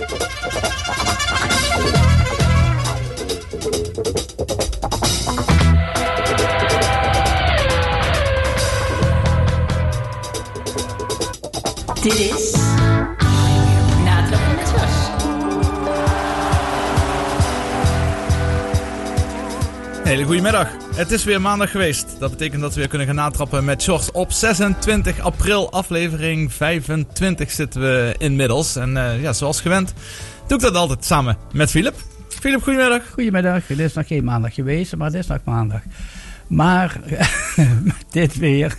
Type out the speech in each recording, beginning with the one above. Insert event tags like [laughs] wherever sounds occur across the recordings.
Dit is. Hele goedemiddag. Het is weer maandag geweest. Dat betekent dat we weer kunnen gaan natrappen met Sjors op 26 april. Aflevering 25 zitten we inmiddels. En eh, ja, zoals gewend doe ik dat altijd samen met Philip. Philip, goedemiddag. Goedemiddag, het is nog geen maandag geweest, maar het is nog maandag. Maar [laughs] dit weer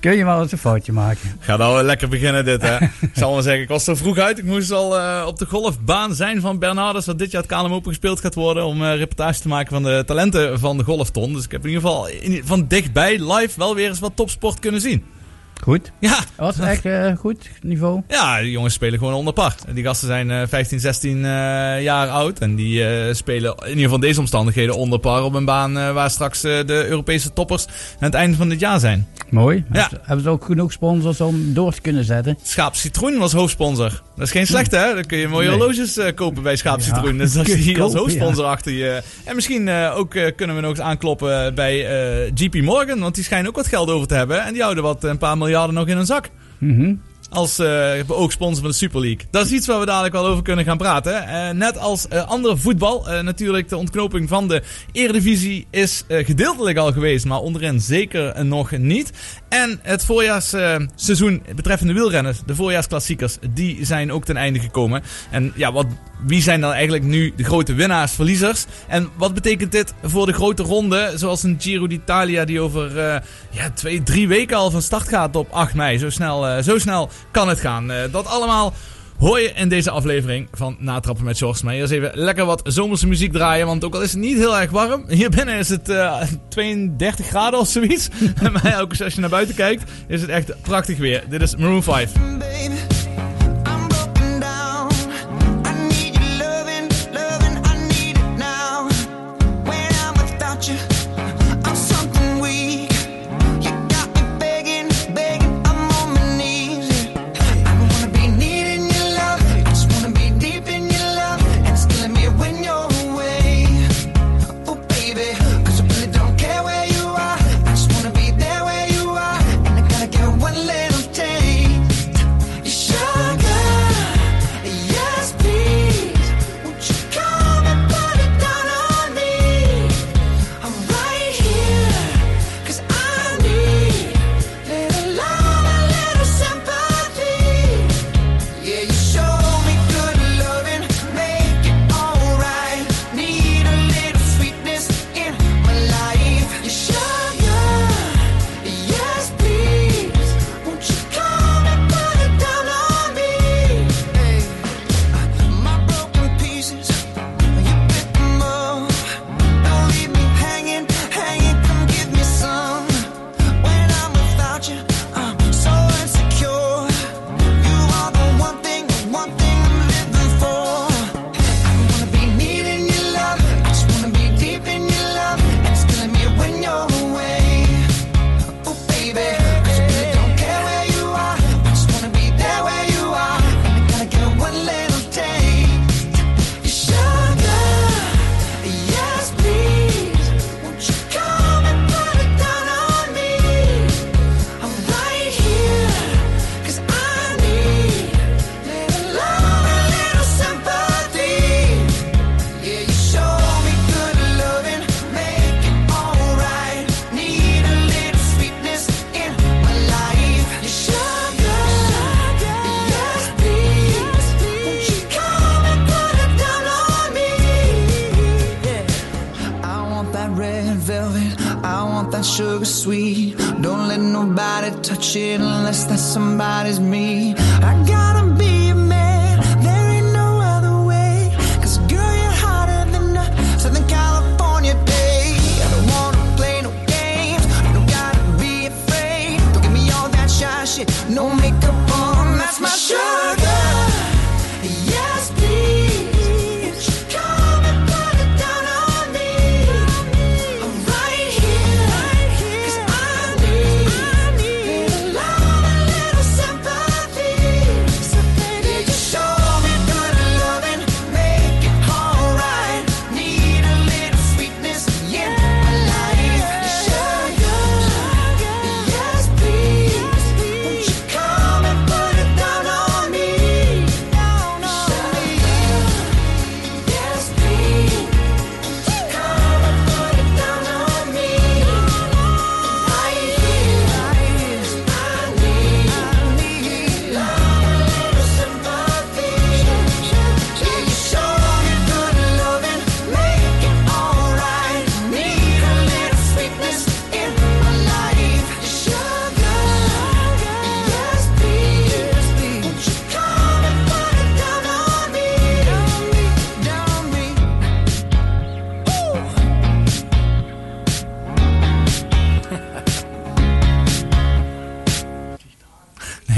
kun je wel eens een foutje maken. Ga nou lekker beginnen dit hè. ik zal maar zeggen, ik was er vroeg uit. Ik moest al eh, op de golfbaan zijn van Bernardus. Wat dit jaar het KLM Open gespeeld gaat worden. Om uh, reportage te maken van de talenten van de golfton. Dus ik heb in ieder geval van dichtbij live wel weer eens wat topsport kunnen zien. Goed. Ja, Was het echt eh, goed niveau? Ja, die jongens spelen gewoon onder par. Die gasten zijn eh, 15, 16 eh, jaar oud. En die eh, spelen in ieder geval in deze omstandigheden onder par op een baan eh, waar straks de Europese toppers aan het einde van dit jaar zijn. Mooi. Ja. Hebben ze- ook genoeg sponsors om door te kunnen zetten? Schaap Citroen was hoofdsponsor. Dat is geen slechte, hè? Dan kun je mooie Nee. horloges eh, kopen bij Schaap Ja, Citroen. [laughs] Dus dat is je hier als hoofdsponsor achter je. En misschien eh, ook eh, kunnen we nog eens aankloppen bij eh, JP Morgan. Want die schijnen ook wat geld over te hebben. En die houden wat een paar miljarden nog in hun zak. Mhm. Als eh ook sponsor van de Super League. Dat is iets waar we dadelijk wel over kunnen gaan praten. Eh, net als eh, andere voetbal. natuurlijk de ontknoping van de Eredivisie is gedeeltelijk al geweest. Maar onderin zeker nog niet. En het voorjaarsseizoen betreffende wielrenners. De voorjaarsklassiekers. Die zijn ook ten einde gekomen. En ja, wat, wie zijn dan eigenlijk nu de grote winnaars, verliezers? En wat betekent dit voor de grote ronde? Zoals een Giro d'Italia die over eh, ja, twee, drie weken al van start gaat op 8 mei. Zo snel, eh, zo snel kan het gaan. Eh, dat allemaal hoor je in deze aflevering van Natrappen met George. Maar eerst even lekker wat zomerse muziek draaien. Want ook al is het niet heel erg warm. Hier binnen is het eh, 32 graden of zoiets. maar ook als je naar buiten kijkt is het echt prachtig weer. Dit is Maroon 5. Baby,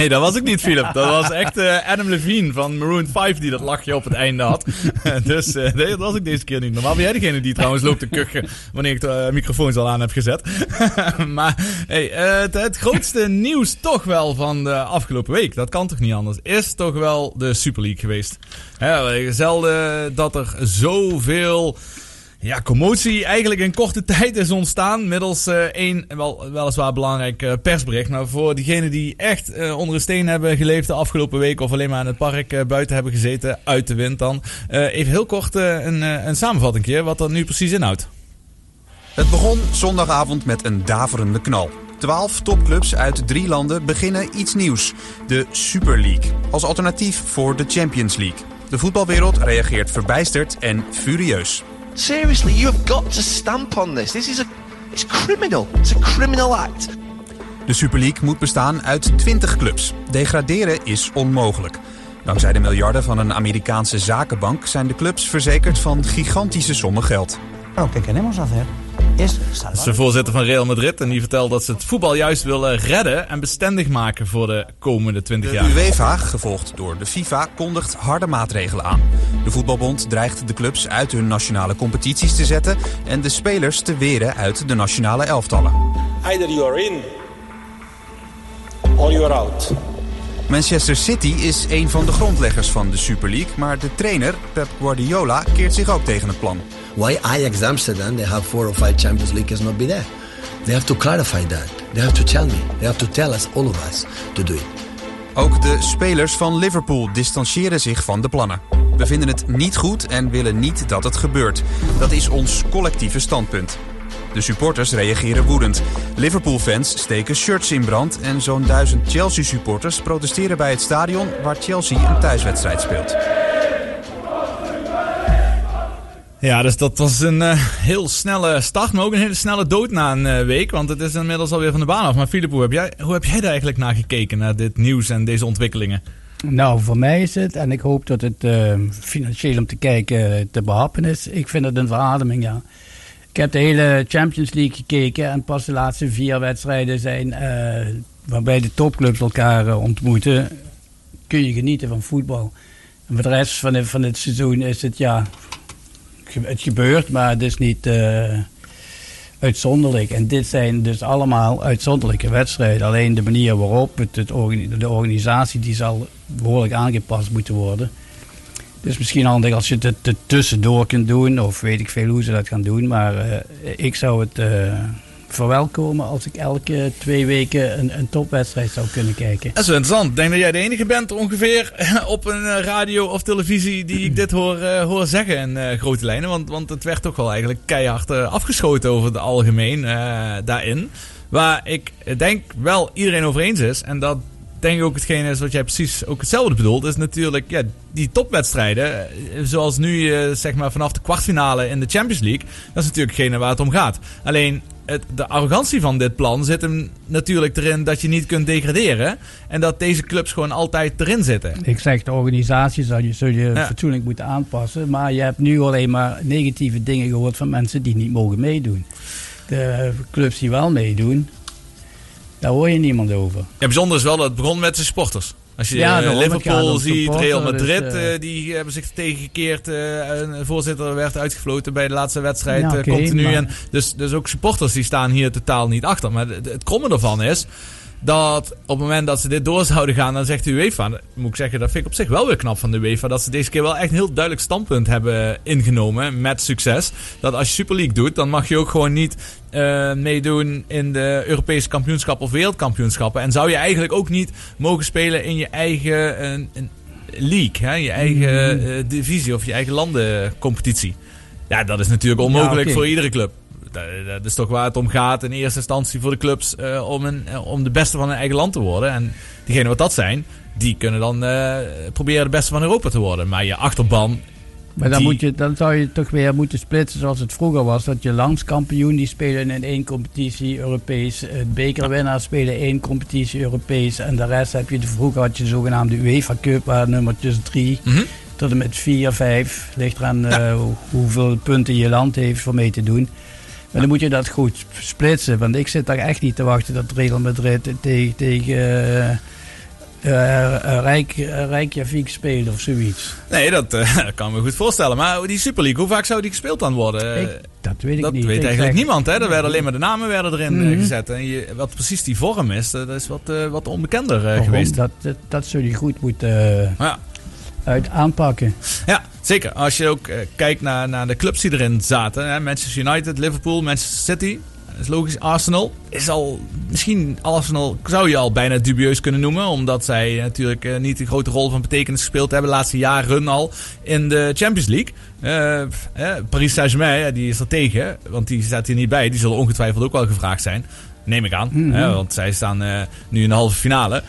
Nee, dat was ik niet, Philip. Dat was echt eh, Adam Levine van Maroon 5 die dat lachje op het einde had. [laughs] dus eh, nee, dat was ik deze keer niet. Normaal ben jij degene die trouwens loopt te kuchen wanneer ik de eh, microfoons al aan heb gezet. [laughs] maar hey, het, het grootste nieuws toch wel van de afgelopen week, dat kan toch niet anders, is toch wel de Super League geweest. Hè, zelden dat er zoveel ja, commotie eigenlijk in korte [laughs] tijd is ontstaan. Middels eh, één wel, weliswaar belangrijk eh, persbericht. Maar voor diegenen die echt eh, onder een steen hebben geleefd de afgelopen week. Of alleen maar in het park buiten hebben gezeten. Uit de wind dan. Even heel kort een, een samenvatting wat dat nu precies inhoudt. Het begon zondagavond met een daverende knal. Twaalf topclubs uit drie landen beginnen iets nieuws. De Super League. Als alternatief voor de Champions League. De voetbalwereld reageert verbijsterd en furieus. Seriously, you have got to stamp on this. This is a it's criminal. It's a criminal act. De Super League moet bestaan uit 20 clubs. Degraderen is onmogelijk. Dankzij de miljarden van een Amerikaanse zakenbank zijn de clubs verzekerd van gigantische sommen geld. Lo que queremos hacer is de voorzitter van Real Madrid. En die vertelt dat ze het voetbal juist willen redden en bestendig maken voor de komende 20 De jaar. UEFA, gevolgd door de FIFA, kondigt harde maatregelen aan. De voetbalbond dreigt de clubs uit hun nationale competities te zetten en de spelers te weren uit de nationale elftallen. Either you're in or you're out. Manchester City is een van de grondleggers van de Super League, maar de trainer Pep Guardiola keert zich ook tegen het plan. Why Ajax Amsterdam, they have four or five Champions League, not be there. They have to clarify that. They have to tell me. They have to tell us, all of us, to do it. Ook de spelers van Liverpool distancieren zich van de plannen. We vinden het niet goed en willen niet dat het gebeurt. Dat is ons collectieve standpunt. De supporters reageren woedend. Liverpool-fans steken shirts in brand en zo'n duizend Chelsea-supporters protesteren bij het stadion waar Chelsea een thuiswedstrijd speelt. Ja, dus dat was een eh, heel snelle start, maar ook een hele snelle dood na een eh, week. Want het is inmiddels alweer van de baan af. Maar Filip, hoe heb jij, hoe heb jij daar eigenlijk naar gekeken, naar dit nieuws en deze ontwikkelingen? Nou, voor mij is het, en ik hoop dat het eh, financieel om te kijken te behappen is. Ik vind het een verademing, ja. Ik heb de hele Champions League gekeken en pas de laatste vier wedstrijden zijn waarbij de topclubs elkaar ontmoeten. Kun je genieten van voetbal. En voor de rest van, het- van het seizoen is het ja, het gebeurt, maar het is niet eh, uitzonderlijk. En dit zijn dus allemaal uitzonderlijke wedstrijden. Alleen de manier waarop, het, de organisatie, die zal behoorlijk aangepast moeten worden. Dus misschien handig als je het er tussendoor kunt doen, of weet ik veel hoe ze dat gaan doen. Maar eh, ik zou het eh, verwelkomen als ik elke twee weken een, een topwedstrijd zou kunnen kijken. Dat is interessant. Ik denk dat jij de enige bent ongeveer op een eh, radio of televisie die ik dit hoor, eh, hoor zeggen in eh, grote lijnen. Want, want het werd toch wel eigenlijk keihard eh, afgeschoten over het algemeen eh, daarin. Waar ik denk wel iedereen over eens is. En dat denk ik ook hetgene is wat jij precies ook hetzelfde bedoelt. Is natuurlijk ja, die topwedstrijden. eh, Zoals nu eh, zeg maar vanaf de kwartfinale in de Champions League. Dat is natuurlijk hetgene waar het om gaat. Alleen het, de arrogantie van dit plan zit hem natuurlijk erin dat je niet kunt degraderen. En dat deze clubs gewoon altijd erin zitten. Ik zeg, de organisatie zou je, zul je Ja. fatsoenlijk moeten aanpassen. Maar je hebt nu alleen maar negatieve dingen gehoord van mensen die niet mogen meedoen. De clubs die wel meedoen, daar hoor je niemand over. Ja, bijzonder is wel dat het begon met de supporters. Als je Ja, eh, Liverpool ziet, Real Madrid, eh, eh, die hebben zich tegengekeerd. een voorzitter werd uitgefloten bij de laatste wedstrijd. Ja, continu. maar- En dus, dus ook supporters die staan hier totaal niet achter. Maar het, het kromme ervan is dat op het moment dat ze dit door zouden gaan, dan zegt de UEFA, moet ik zeggen, dat vind ik op zich wel weer knap van de UEFA, dat ze deze keer wel echt een heel duidelijk standpunt hebben ingenomen met succes. Dat als je Super League doet, dan mag je ook gewoon niet eh, meedoen in de Europese kampioenschappen of wereldkampioenschappen. En zou je eigenlijk ook niet mogen spelen in je eigen een, een league, hè? je eigen Mm. eh, divisie of je eigen landencompetitie. Ja, dat is natuurlijk onmogelijk voor iedere club. Dat, is toch waar het om gaat in eerste instantie voor de clubs eh, om, een, eh, om de beste van hun eigen land te worden. En diegenen wat dat zijn, die kunnen dan eh, proberen de beste van Europa te worden. Maar je achterban. Maar dan, die- moet je, dan zou je toch weer moeten splitsen zoals het vroeger was. Dat je landskampioen die spelen in één competitie Europees. Bekerwinnaars spelen één competitie Europees. En de rest heb je, de, vroeger had je de zogenaamde UEFA Cup waar nummertjes drie Mhm. tot en met vier, vijf. Ligt eraan hoe- hoeveel punten je land heeft voor mee te doen. Maar dan moet je dat goed splitsen. Want ik zit daar echt niet te wachten dat Real Madrid tegen, tegen Rijk, Reykjavik spelen of zoiets. Nee, [laughs] dat kan ik me goed voorstellen. Maar die Super League, hoe vaak zou die gespeeld dan worden? Ik- dat weet ik dat niet. weet Ik eigenlijk zeg- niemand. Hè? Er werden alleen maar de namen werden erin Mhm. gezet. En je, wat precies die vorm is, dat is wat, wat onbekender Waarom? geweest. Dat, dat, dat zou je goed moeten Ja. Uit aanpakken. Ja, zeker. Als je ook eh, kijkt naar, naar de clubs die erin zaten. Hè? Manchester United, Liverpool, Manchester City. Dat is logisch. Arsenal is al... Misschien Arsenal zou je al bijna dubieus kunnen noemen. Omdat zij natuurlijk eh, niet een grote rol van betekenis gespeeld hebben. De laatste jaren al in de Champions League. Eh, eh, Paris Saint-Germain, die is er tegen. Want die staat hier niet bij. Die zullen ongetwijfeld ook wel gevraagd zijn. Neem ik aan. Mhm. hè, want zij staan eh, nu in de halve finale.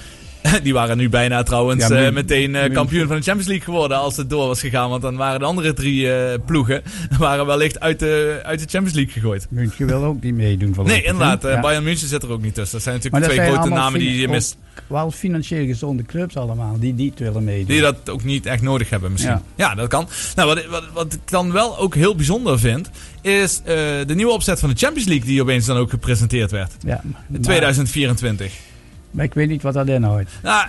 [laughs] Die waren nu bijna trouwens Ja, eh, meteen eh, kampioen van de Champions League geworden als het door was gegaan. Want dan waren de andere drie eh, ploegen [laughs] waren wellicht uit de, uit de Champions League gegooid. München wil ook niet meedoen. Nee, inderdaad. Ja. Bayern München zit er ook niet tussen. Dat zijn natuurlijk dat twee zijn grote namen die je mist. Wel financieel gezonde clubs allemaal, die niet willen meedoen. Die dat ook niet echt nodig hebben misschien. Ja, Ja. dat kan. Nou, wat, wat, wat ik dan wel ook heel bijzonder vind... is de nieuwe opzet van de Champions League... die opeens dan ook gepresenteerd werd. Ja, In maar- 2024. Maar ik weet niet wat dat inhoudt. Nou,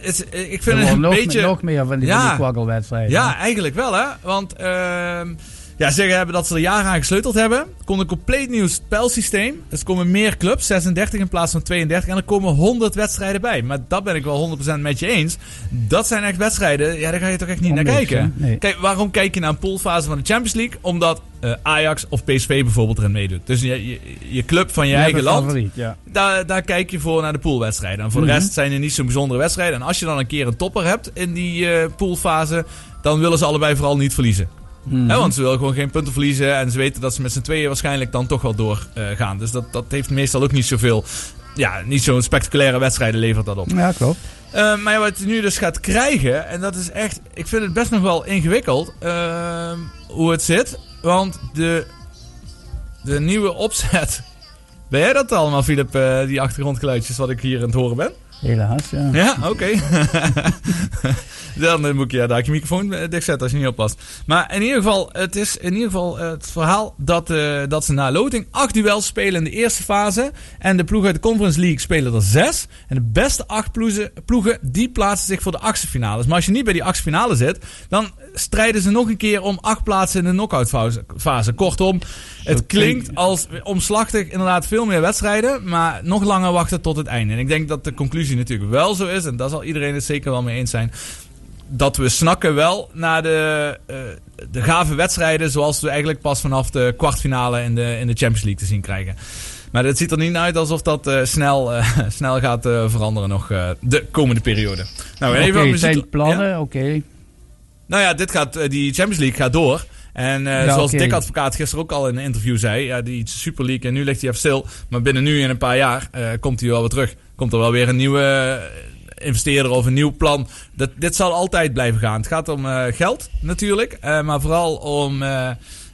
het, ik vind het een nog, beetje... nog meer van die, Ja. die kwakkelwedstrijden. Ja, eigenlijk wel hè. Want ehm ja, zeggen hebben dat ze er jaren aan gesleuteld hebben. Er komt een compleet nieuw spelsysteem. Dus er komen meer clubs, 36 in plaats van 32. En er komen 100 wedstrijden bij. Maar dat ben ik wel 100% met je eens. Dat zijn echt wedstrijden, ja, daar ga je toch echt niet naar kijken. Nee. Kijk, waarom kijk je naar een poolfase van de Champions League? Omdat eh, Ajax of PSV bijvoorbeeld erin meedoet. Dus je, je, je club van je eigen land. favoriet, ja. Daar, daar kijk je voor naar de poolwedstrijden. En voor de Mhm. rest zijn er niet zo'n bijzondere wedstrijden. En als je dan een keer een topper hebt in die eh, poolfase, dan willen ze allebei vooral niet verliezen. Mhm. Want ze willen gewoon geen punten verliezen. En ze weten dat ze met z'n tweeën waarschijnlijk dan toch wel doorgaan. gaan. dus dat, dat heeft meestal ook niet zoveel. Ja, niet zo'n spectaculaire wedstrijden levert dat op. Ja, klopt. Eh, maar ja, wat je nu dus gaat krijgen, en dat is echt, ik vind het best nog wel ingewikkeld ehm, hoe het zit. Want de, de nieuwe opzet. [laughs] Ben jij dat allemaal, Filip, eh, die achtergrondgeluidjes wat ik hier aan het horen ben? Helaas, ja. Ja, oké. [laughs] Dan eh, moet je ja, daar je microfoon eh, dichtzetten als je niet oppast. Maar in ieder geval, het is in ieder geval eh, het verhaal dat, dat ze na loting acht duels spelen in de eerste fase. En de ploegen uit de Conference League spelen er zes. En de beste acht ploegen, ploegen die plaatsen zich voor de achtste finales. Maar als je niet bij die achtste finale zit, dan strijden ze nog een keer om acht plaatsen in de knock-out fase-. Kortom, het klinkt als omslachtig inderdaad veel meer wedstrijden, maar nog langer wachten tot het einde. En ik denk dat de conclusie natuurlijk wel zo is, en daar zal iedereen het zeker wel mee eens zijn, dat we snakken wel naar de, eh, de gave wedstrijden zoals we eigenlijk pas vanaf de kwartfinale in de, in de Champions League te zien krijgen. Maar het ziet er niet uit alsof dat eh, snel, eh, [laughs] snel gaat veranderen nog de komende periode. Nou, even muziek- zijn plannen, Ja? oké. Nou ja, dit gaat, eh, die Champions League gaat door. En eh, zoals. Dick Advocaat gisteren ook al in een interview zei, ja, die Super League, en nu ligt hij even stil. Maar binnen nu en een paar jaar eh, komt hij wel weer terug. Komt er wel weer een nieuwe investeerder of een nieuw plan. Dat, dit zal altijd blijven gaan. Het gaat om geld natuurlijk, maar vooral om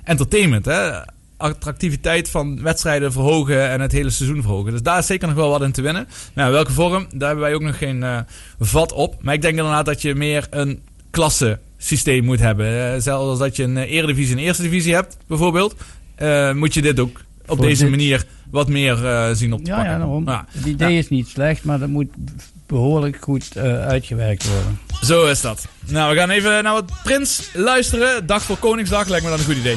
entertainment. Hè? Attractiviteit van wedstrijden verhogen en het hele seizoen verhogen. Dus daar is zeker nog wel wat in te winnen. Maar ja, welke vorm, daar hebben wij ook nog geen vat op. Maar ik denk inderdaad dat je meer een klasse systeem moet hebben. Eh, zelfs als dat je een eh, eredivisie en eerste divisie hebt, bijvoorbeeld. eh, moet je dit ook op Voor deze dit- manier wat meer zien op te Ja, pakken. ja, daarom. Ja. Het idee is niet slecht, maar dat moet behoorlijk goed uitgewerkt worden. Zo is dat. Nou, we gaan even naar wat Prins luisteren. Dag voor Koningsdag lijkt me dan een goed idee.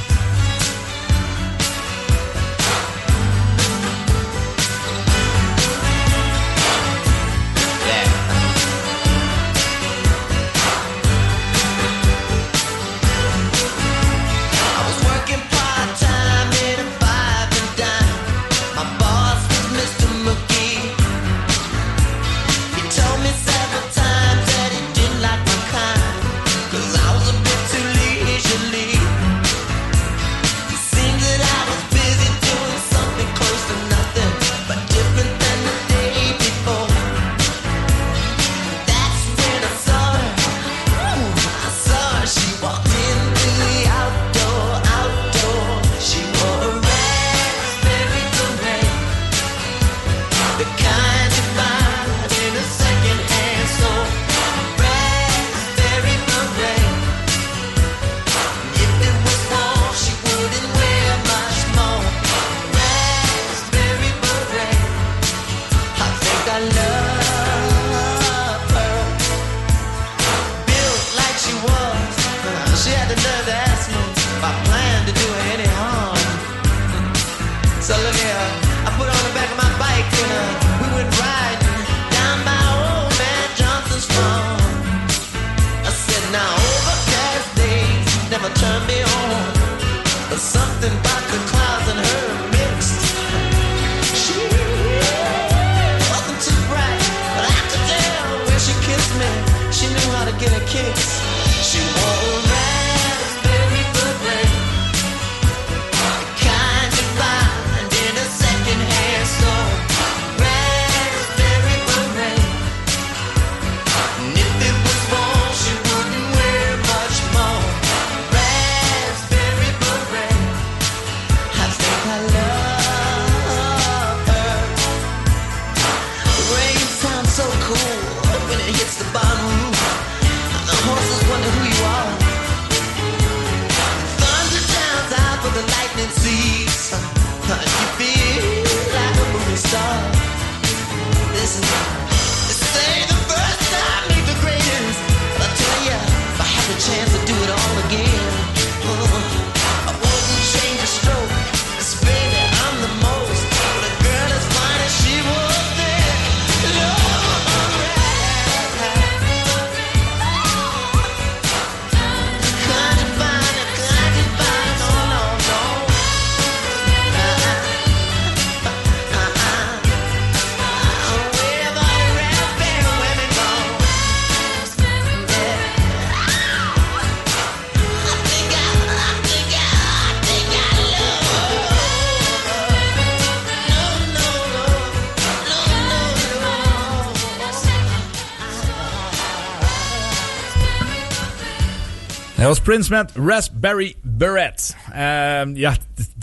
Prince met Raspberry Beret. Ehm, ja,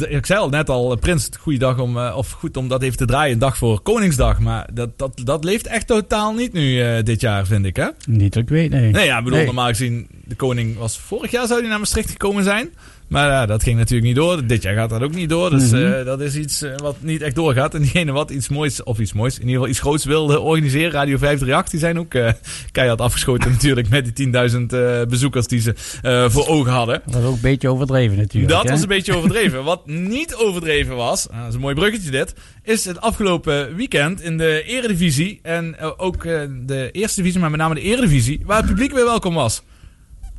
ik zei al net al, Prince, goede dag om, eh, of goed om dat even te draaien. Een dag voor Koningsdag. Maar dat, dat, dat leeft echt totaal niet nu eh, dit jaar, vind ik, hè? Niet dat ik weet, nee. Nee, ja, bedoel, Nee. normaal gezien, de koning was vorig jaar zou hij naar Maastricht gekomen zijn. Maar ja, dat ging natuurlijk niet door. Dit jaar gaat dat ook niet door. Dus Mhm. eh, dat is iets eh, wat niet echt doorgaat. En diegene wat iets moois, of iets moois, in ieder geval iets groots wilde organiseren. Radio 538, die zijn ook eh, keihard afgeschoten [laughs] natuurlijk met die 10.000 eh, bezoekers die ze voor ogen hadden. Dat was ook een beetje overdreven natuurlijk. Dat hè? was een beetje overdreven. Wat niet overdreven was, ah, dat is een mooi bruggetje dit, is het afgelopen weekend in de Eredivisie. En ook de Eerste Divisie, maar met name de Eredivisie, waar het publiek weer welkom was.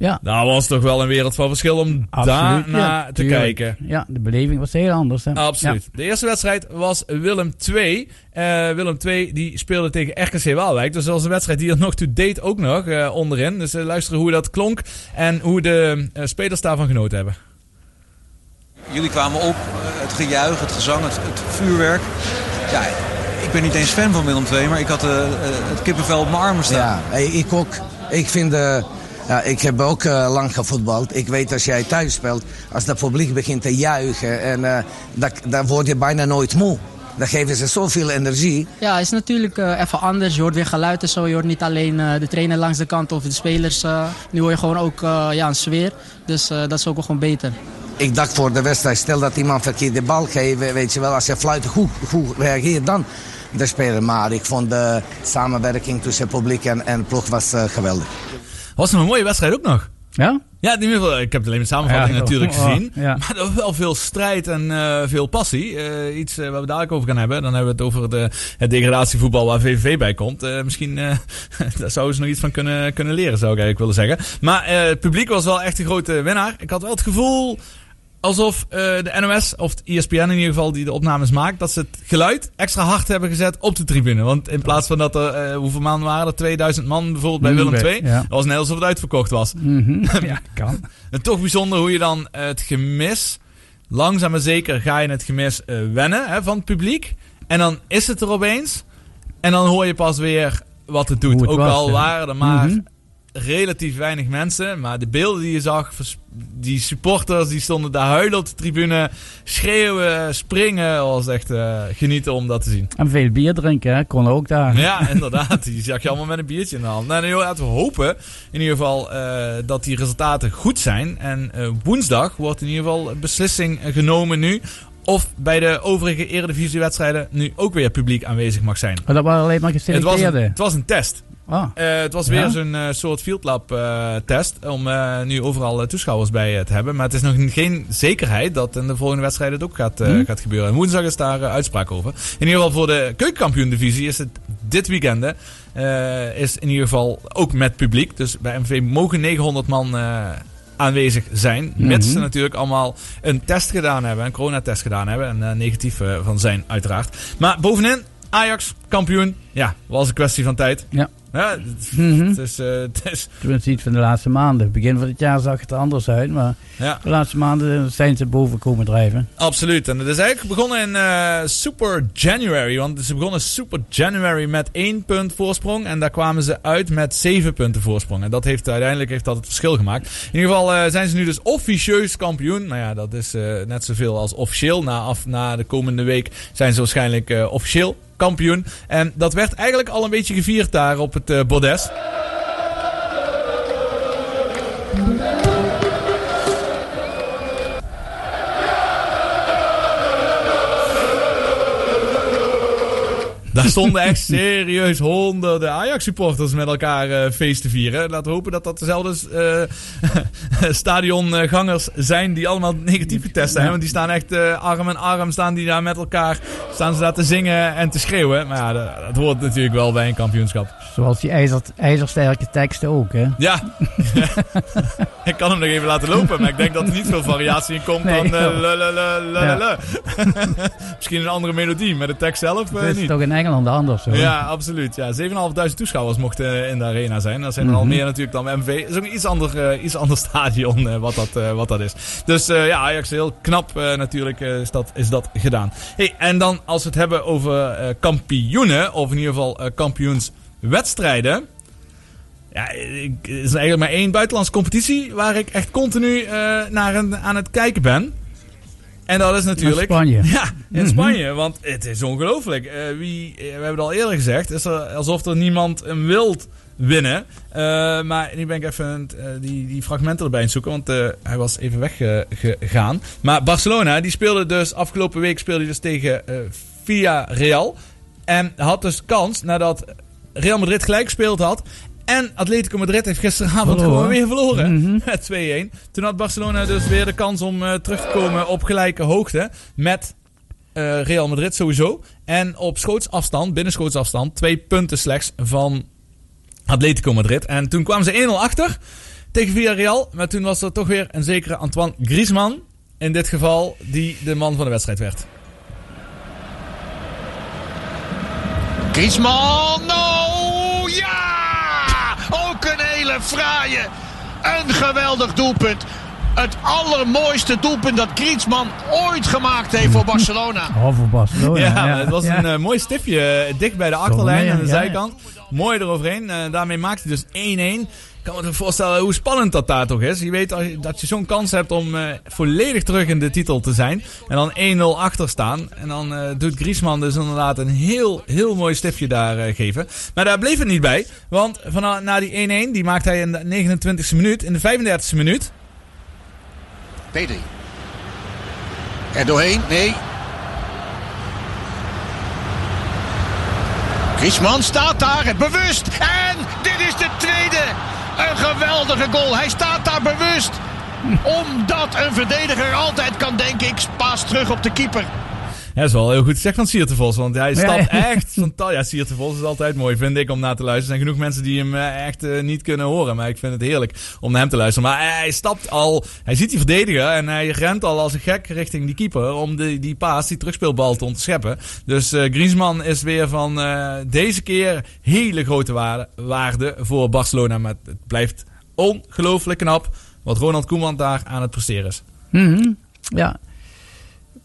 Ja, Nou was toch wel een wereld van verschil om daarna ja, te tuurlijk. kijken. Ja, de beleving was heel anders. Hè? Absoluut. De eerste wedstrijd was Willem 2. Eh, Willem 2 die speelde tegen RKC Waalwijk. Dus dat was een wedstrijd die er nog to date ook nog eh, onderin. Dus eh, luisteren hoe dat klonk en hoe de spelers daarvan genoten hebben. Jullie kwamen op, het gejuich, het gezang, het, het vuurwerk. Ja, ik ben niet eens fan van Willem II, maar ik had het kippenvel op mijn armen staan. Ja, ik ook. Ik vind... eh, ja, ik heb ook eh, lang gevoetbald. Ik weet als jij thuis speelt, als het publiek begint te juichen, en, eh, dat, dan word je bijna nooit moe. Dan geven ze zoveel energie. Ja, het is natuurlijk eh, even anders. Je hoort weer geluid en zo. Je hoort niet alleen de trainer langs de kant of de spelers. nu hoor je gewoon ook ja, een sfeer. Dus dat is ook wel gewoon beter. Ik dacht voor de wedstrijd, stel dat iemand verkeerd de bal geeft, weet je wel, als je fluit goed, goed reageert dan de speler. Maar ik vond de samenwerking tussen publiek en, en ploeg was geweldig. Was nog een mooie wedstrijd ook nog. Ja? Ja, in ieder geval, ik heb het alleen met samenvatting Ja, natuurlijk oh, gezien. ja. Maar er was wel veel strijd en eh, veel passie. Eh, iets eh, waar we dadelijk over gaan hebben. Dan hebben we het over de, het degradatievoetbal waar VVV bij komt. Misschien [laughs] daar zouden ze nog iets van kunnen, kunnen leren, zou ik eigenlijk willen zeggen. Maar het publiek was wel echt een grote winnaar. Ik had wel het gevoel alsof eh, de NOS, of het ESPN in ieder geval, die de opnames maakt, dat ze het geluid extra hard hebben gezet op de tribune. Want in plaats van dat er, eh, hoeveel man waren er? 2000 man bijvoorbeeld bij Mm, Willem II. ja. Dat was net alsof het uitverkocht was. Mhm. [laughs] ja, kan. En toch bijzonder hoe je dan eh, het gemis, langzaam maar zeker ga je het gemis wennen hè, van het publiek. En dan is het er opeens. En dan hoor je pas weer wat het doet. Het Ook was, al ja. waren er maar Mhm. Relatief weinig mensen. Maar de beelden die je zag, die supporters die stonden daar huilen op de tribune. Schreeuwen, springen. Dat was echt eh, genieten om dat te zien. En veel bier drinken, hè? kon ook daar. Ja, [laughs] inderdaad. Die zag je allemaal met een biertje in de hand. Nou, nou, laten we hopen in ieder geval eh, dat die resultaten goed zijn. En eh, woensdag wordt in ieder geval beslissing genomen nu. Of bij de overige eredivisiewedstrijden nu ook weer publiek aanwezig mag zijn. Maar dat waren alleen maar Het was, een, geselecteerden. het was een test. Ah, Eh, het was weer Ja? zo'n eh, soort Field Lab eh, test. Om nu overal toeschouwers bij te hebben. Maar het is nog geen zekerheid dat in de volgende wedstrijd het ook gaat, Hm? gaat gebeuren. En woensdag is daar uitspraak over. In ieder geval voor de keukenkampioen divisie is het dit weekend. is in ieder geval ook met publiek. Dus bij MV mogen 900 man aanwezig zijn. Mits Mhm. ze natuurlijk allemaal een test gedaan hebben, een coronatest gedaan hebben. En eh, negatief eh, van zijn, uiteraard. Maar bovenin, Ajax, kampioen. Ja, was een kwestie van tijd. Ja. Ja, het, Mhm. het is, eh, het is iets van de laatste maanden. Begin van het jaar zag het er anders uit. Maar ja. de laatste maanden zijn ze boven komen drijven. Absoluut. En het is eigenlijk begonnen in eh, Super January. Want ze begonnen Super January met één punt voorsprong. En daar kwamen ze uit met zeven punten voorsprong. En dat heeft uiteindelijk heeft dat het verschil gemaakt. In ieder geval eh, zijn ze nu dus officieus kampioen. Nou ja, dat is net zoveel als officieel. Na, af, na de komende week zijn ze waarschijnlijk officieel kampioen. En dat werd eigenlijk al een beetje gevierd daar op het eh, bordes. Daar stonden echt serieus honderden Ajax-supporters met elkaar eh, feest te vieren. Laten we hopen dat dat dezelfde eh, [laughs] stadiongangers zijn die allemaal negatief getest zijn. Want die staan echt eh, arm in arm, staan die daar met elkaar, staan ze daar te zingen en te schreeuwen. Maar ja, dat, dat hoort natuurlijk wel bij een kampioenschap. Zoals die ijzer, ijzersterke teksten ook, hè? Ja, [laughs] ik kan hem nog even laten lopen, maar ik denk dat er niet veel variatie in komt Nee. dan Ja. [laughs] Misschien een andere melodie, maar de tekst zelf Dat is niet. toch in Engeland anders, hoor. Ja, absoluut. Ja, 7.500 toeschouwers mochten in de arena zijn. Dat zijn er al Mhm. meer natuurlijk dan MV. Het is ook een iets ander, eh, iets ander [laughs] stadion eh, wat, dat, eh, wat dat is. Dus eh, ja, Ajax heel knap eh, natuurlijk eh, is, dat, is dat gedaan. Hey, en dan als we het hebben over eh, kampioenen, of in ieder geval eh, kampioenswedstrijden. Ja, ik, er is eigenlijk maar één buitenlandse competitie waar ik echt continu eh, naar een, aan het kijken ben. En dat is natuurlijk... In Spanje. [laughs] Ja, in Mhm. Spanje. Want het is ongelooflijk. Eh, wie, eh, we hebben het al eerder gezegd. is er alsof er niemand hem wilt winnen. Eh, maar nu ben ik even die, die fragmenten erbij aan het zoeken. Want hij was even weggegaan. maar Barcelona, die speelde dus... Afgelopen week speelde hij dus tegen Via Real. En had dus kans nadat Real Madrid gelijk gespeeld had... En Atletico Madrid heeft gisteravond Verloren. gewoon weer verloren. Mhm. [laughs] Met 2-1. Toen had Barcelona dus weer de kans om eh, terug te komen op gelijke hoogte. Met eh, Real Madrid sowieso. En op schootsafstand, binnen schootsafstand, twee punten slechts van Atletico Madrid. En toen kwamen ze 1-0 achter tegen Villarreal. Maar toen was er toch weer een zekere Antoine Griezmann. In dit geval, die de man van de wedstrijd werd. Griezmann, een hele fraaie, een geweldig doelpunt. Het allermooiste doelpunt dat Griezmann ooit gemaakt heeft voor Barcelona. [laughs] Oh, voor Barcelona. ja, het was ja. een eh, mooi stipje eh, dicht bij de achterlijn aan de ja, zijkant. Mooi eroverheen. Eh, daarmee maakte hij dus 1-1. Kan me voorstellen hoe spannend dat daar toch is. Je weet dat je zo'n kans hebt om eh, volledig terug in de titel te zijn. En dan 1-0 achter staan. En dan eh, doet Griezmann dus inderdaad een heel, heel mooi stipje daar eh, geven. Maar daar bleef het niet bij. Want vanaf, na die 1-1, die maakt hij in de 29e minuut. In de 35e minuut. Pedri. Er doorheen, nee. Griezmann staat daar, bewust. En dit is de tweede. Een geweldige goal. Hij staat daar bewust. Omdat een verdediger altijd kan denken, ik paas terug op de keeper. Ja, dat is wel heel goed gezegd van Siert de Vos. Want hij stapt ja. [laughs] echt fantastisch. Ja, Siert de Vos is altijd mooi, vind ik, om naar te luisteren. Er zijn genoeg mensen die hem eh, echt eh, niet kunnen horen. Maar ik vind het heerlijk om naar hem te luisteren. Maar hij stapt al, hij ziet die verdediger en hij rent al als een gek richting die keeper. Om die, die paas, die terugspeelbal te ontscheppen. Dus eh Griezmann is weer van deze keer hele grote waarde, waarde voor Barcelona. Maar het blijft ongelooflijk knap wat Ronald Koeman daar aan het presteren is. Mhm. Ja.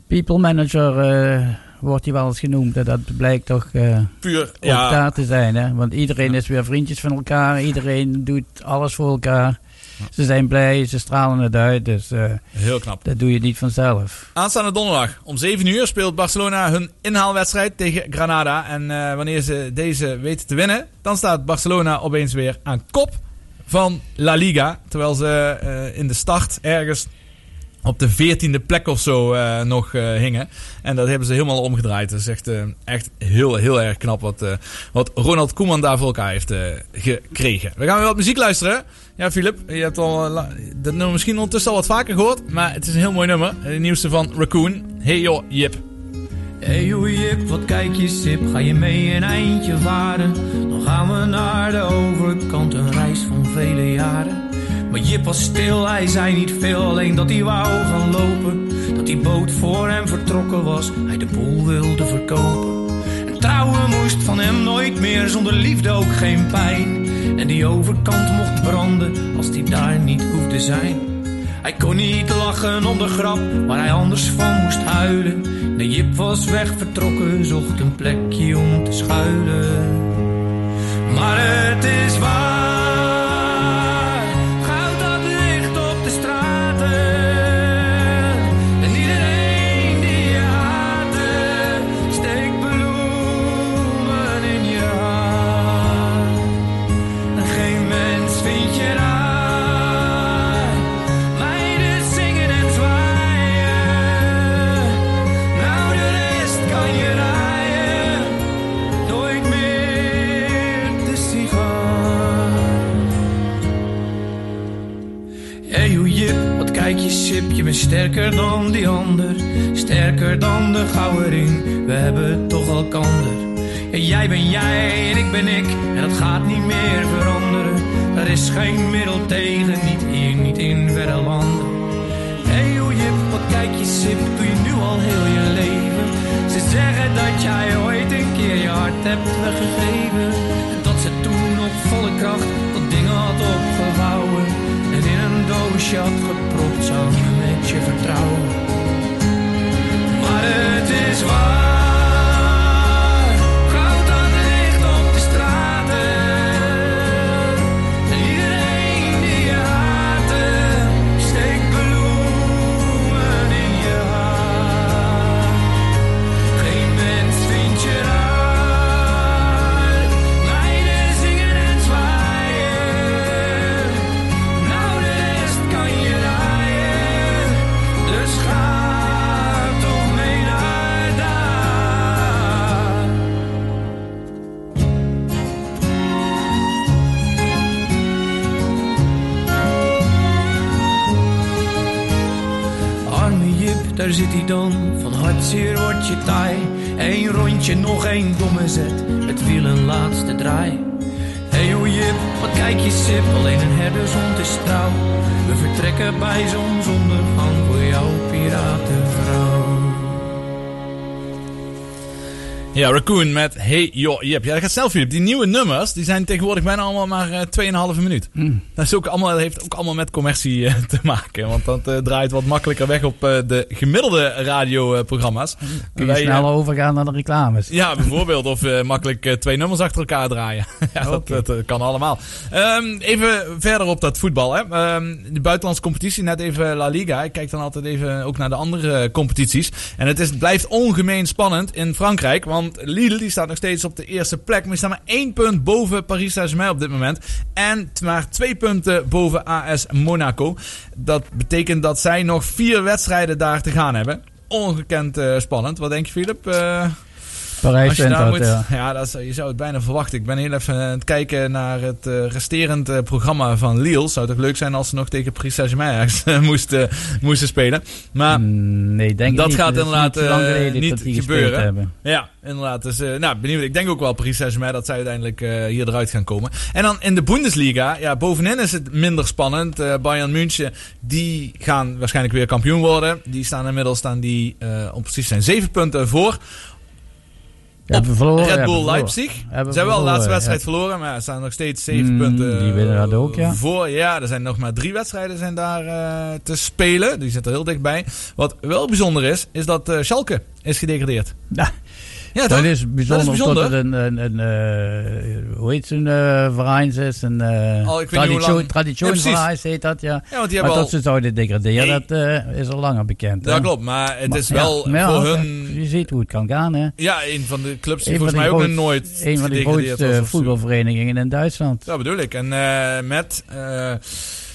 People manager eh, wordt hij wel eens genoemd. En dat blijkt toch eh, Puur, ja. daar te zijn. Hè? Want iedereen is weer vriendjes van elkaar. Iedereen doet alles voor elkaar. Ze zijn blij, ze stralen het uit. Dus eh, Heel knap. dat doe je niet vanzelf. Aanstaande donderdag om 7 uur speelt Barcelona hun inhaalwedstrijd tegen Granada. En wanneer ze deze weten te winnen, dan staat Barcelona opeens weer aan kop van La Liga. Terwijl ze in de start ergens op de veertiende plek of zo eh, nog eh, hingen. En dat hebben ze helemaal omgedraaid. Dat is echt, eh, echt heel, heel erg knap wat, wat Ronald Koeman daar voor elkaar heeft gekregen. We gaan weer wat muziek luisteren. Ja, Filip, je hebt al, dat nummer misschien ondertussen al wat vaker gehoord. Maar het is een heel mooi nummer. Het nieuwste van Raccoon. Hey joh, Jip. Hey joh Jip, wat kijk je sip, ga je mee een eindje varen? Dan gaan we naar de overkant, een reis van vele jaren. Maar Jip was stil, hij zei niet veel, alleen dat hij wou gaan lopen. Dat die boot voor hem vertrokken was, hij de boel wilde verkopen. En trouwen moest van hem nooit meer, zonder liefde ook geen pijn. En die overkant mocht branden, als die daar niet hoefde zijn. Hij kon niet lachen om de grap, waar hij anders van moest huilen. De Jip was weg vertrokken, zocht een plekje om te schuilen. Maar het is waar, sterker dan die ander. Sterker dan de gouden ring, we hebben toch elkander. En jij ben jij en ik ben ik, en dat gaat niet meer veranderen. Er is geen middel tegen, niet hier, niet in verre landen. Hey, hoe Jip, wat kijk je sip, doe je nu al heel je leven. Ze zeggen dat jij ooit een keer je hart hebt weggegeven. En dat ze toen op volle kracht dat ding had opgevouwen. En in een doosje had gepropt je vertrouwen. Maar het is waar, zit hij dan, van hartzeer wordt je taai. Eén rondje, nog één domme zet, het wiel een laatste draai. Hey hoe Jip, wat kijk je sip, alleen een herdershond is trouw. We vertrekken bij zonsondergang voor jouw Ja, Raccoon met Hey Yo Jip. Ja, dat gaat snel, Filip. Die nieuwe nummers, die zijn tegenwoordig bijna allemaal maar eh 2,5 minuut. Dat is ook allemaal, heeft ook allemaal met commercie eh, te maken. Want dat eh, draait wat makkelijker weg op eh, de gemiddelde radioprogramma's. Kun je Wij, snel eh, overgaan naar de reclames. ja, bijvoorbeeld. Of eh, makkelijk eh, twee nummers achter elkaar draaien. [laughs] ja, dat, dat, eh, kan allemaal. Ehm, even verder op dat voetbal. Hè. Ehm, de buitenlandse competitie, net even La Liga. Ik kijk dan altijd even ook naar de andere eh, competities. En het is, blijft ongemeen spannend in Frankrijk. Want Lille die staat nog steeds op de eerste plek. Maar die staat maar één punt boven Paris Saint-Germain op dit moment. En maar twee punten boven AS Monaco. Dat betekent dat zij nog vier wedstrijden daar te gaan hebben. Ongekend eh, spannend. Wat denk je, Philip? Eh, Parijs als je dat, moet, ja. ja, dat is, je zou het bijna verwachten. Ik ben heel even aan het kijken naar het eh, resterend eh, programma van Lille. Zou toch leuk zijn als ze nog tegen Paris Saint-Germain eh, [laughs] moesten, moesten spelen. Maar nee, denk dat niet. gaat Dat inderdaad niet dat gebeuren. Ja, inderdaad. Dus, nou, benieuwd. Ik denk ook wel Paris Saint-Germain dat zij uiteindelijk hier eruit gaan komen. En dan in de Bundesliga, ja, bovenin is het minder spannend. Bayern München, die gaan waarschijnlijk weer kampioen worden. Die staan inmiddels staan die, om precies zijn, zeven punten voor. Hebben verloren, Red Bull. Leipzig. Ze Hebben wel de laatste wedstrijd verloren, maar er staan nog steeds zeven Mm, punten die winnen dat ook, ja. voor. Ja, er zijn nog maar drie wedstrijden zijn daar eh, te spelen. Die zitten er heel dichtbij. Wat wel bijzonder is, is dat eh, Schalke is gedegradeerd. Ja. Ja, dat is bijzonder, Dat is bijzonder. omdat het een, een, een eh, hoe heet zo'n verein is, een lang- traditieverein heet dat, ja. Ja, want die maar dat ze zouden degraderen, Nee. dat is al langer bekend. Ja, hè. klopt. Maar het Maar- is wel ja, maar ja, voor hun... Je ziet hoe het kan gaan, hè. Ja, een van de clubs die volgens mij ook groot- nooit Een van de grootste voetbalverenigingen in Duitsland. Dat bedoel ik. En met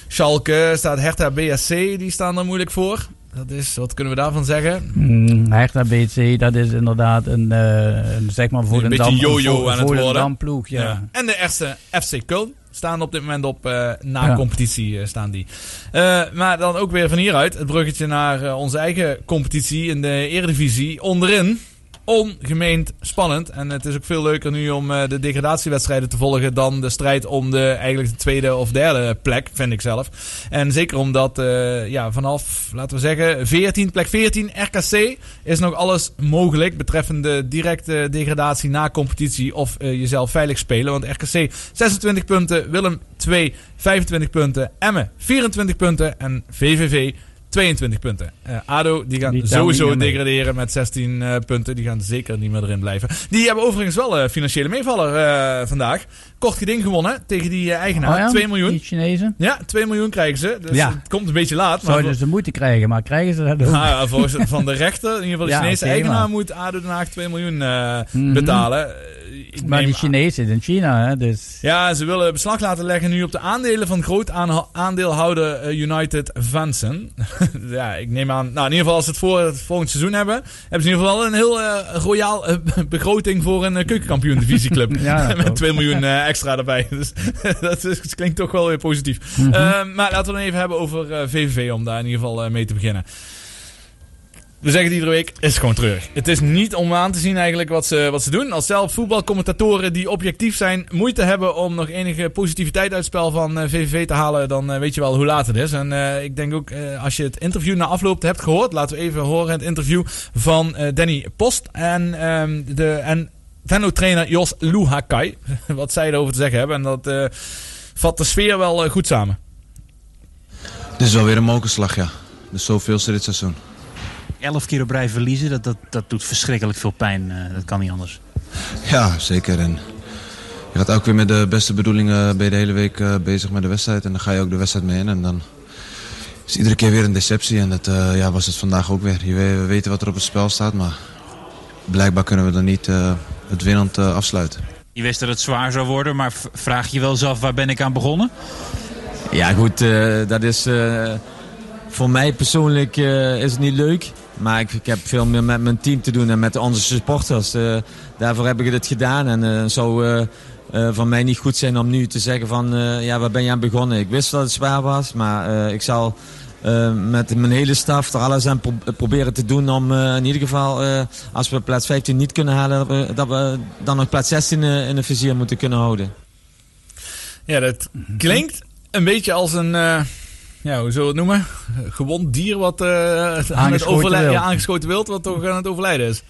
Schalke staat Hertha BSC, die staan er moeilijk voor. Dat is, wat kunnen we daarvan zeggen? Mm, Hertha BC, dat is inderdaad een, eh, een zeg maar voor een een beetje yo-yo voor, aan het worden. damploeg, ja. En de eerste FC Köln staan op dit moment op eh, na Ja. competitie eh, staan die. Eh, maar dan ook weer van hieruit het bruggetje naar onze eigen competitie in de Eredivisie onderin. Ongemeend spannend. En het is ook veel leuker nu om eh, de degradatiewedstrijden te volgen dan de strijd om de eigenlijk de tweede of derde plek, vind ik zelf. En zeker omdat eh, ja, vanaf, laten we zeggen, 14, plek 14 RKC is nog alles mogelijk betreffende directe degradatie na competitie of eh, jezelf veilig spelen. Want RKC 26 punten, Willem 2 25 punten, Emmen 24 punten en VVV 22 punten. Eh, ADO die gaan Die sowieso degraderen met 16 eh, punten. Die gaan zeker niet meer erin blijven. Die hebben overigens wel een financiële meevaller vandaag. Kort geding gewonnen tegen die eigenaar. Oh ja? 2 miljoen. Die Chinezen? Ja, 2 miljoen krijgen ze. Dus Ja. het komt een beetje laat. Maar Zouden ze moeten krijgen, maar krijgen ze dat ook? nou ja, volgens van de rechter, in ieder geval de [laughs] Chinese eigenaar, maar- moet ADO Den Haag 2 miljoen Mhm. betalen. Ik maar die Chinezen in China, hè, dus... ja, ze willen beslag laten leggen nu op de aandelen van groot aandeelhouder eh, United Vansen. [laughs] ja, ik neem aan. Nou, in ieder geval als ze het voor het volgend seizoen hebben, hebben ze in ieder geval een heel eh, royaal eh, [laughs] begroting voor een uh, keukenkampioen divisieclub. [laughs] Ja, Met ook. 2 miljoen extra erbij. Dus dat, is, dat klinkt toch wel weer positief. Mhm. Eh, maar laten we dan even hebben over VVV om daar in ieder geval mee te beginnen. We zeggen het iedere week, het is gewoon treurig. Het is niet om aan te zien eigenlijk wat ze, wat ze doen. Als zelf voetbalcommentatoren die objectief zijn moeite hebben om nog enige positiviteit uit het spel van eh, VVV te halen, dan eh, weet je wel hoe laat het is. En eh, ik denk ook, eh, als je het interview na afloop hebt gehoord, laten we even horen het interview van eh, Danny Post en, ehm, de, en Venlo-trainer Jos Luhakai. [laughs] wat zij erover te zeggen hebben. En dat eh, vat de sfeer wel eh, goed samen. Dit is wel weer een mokerslag, ja. De zoveelste dit seizoen. Elf keer op rij verliezen, dat, dat, dat doet verschrikkelijk veel pijn. eh, dat kan niet anders. Ja, zeker. En je gaat ook weer met de beste bedoelingen ben je de hele week eh, bezig met de wedstrijd. En dan ga je ook de wedstrijd mee in. En dan is iedere keer weer een deceptie. En dat eh, ja, was het vandaag ook weer. Je weet- we weten wat er op het spel staat, maar blijkbaar kunnen we dan niet eh, het winnend eh, afsluiten. Je wist dat het zwaar zou worden, maar vraag je wel eens af waar ben ik aan begonnen? Ja, goed, eh, dat is eh, voor mij persoonlijk eh, is het niet leuk. Maar ik, ik heb veel meer met mijn team te doen en met onze supporters. Eh, daarvoor heb ik het gedaan. En het zou eh, van mij niet goed zijn om nu te zeggen van ja, waar ben je aan begonnen? Ik wist dat het zwaar was, maar ik zal met mijn hele staf er alles aan pro- proberen te doen om in ieder geval, als we plaats 15 niet kunnen halen, dat we, dat we dan nog plaats 16 in, de vizier moeten kunnen houden. Ja, dat klinkt een beetje als een, ja, hoe zullen we het noemen? Gewond dier wat eh, aan het overlijden, wild. ja, aangeschoten wild, wat toch aan het overlijden is.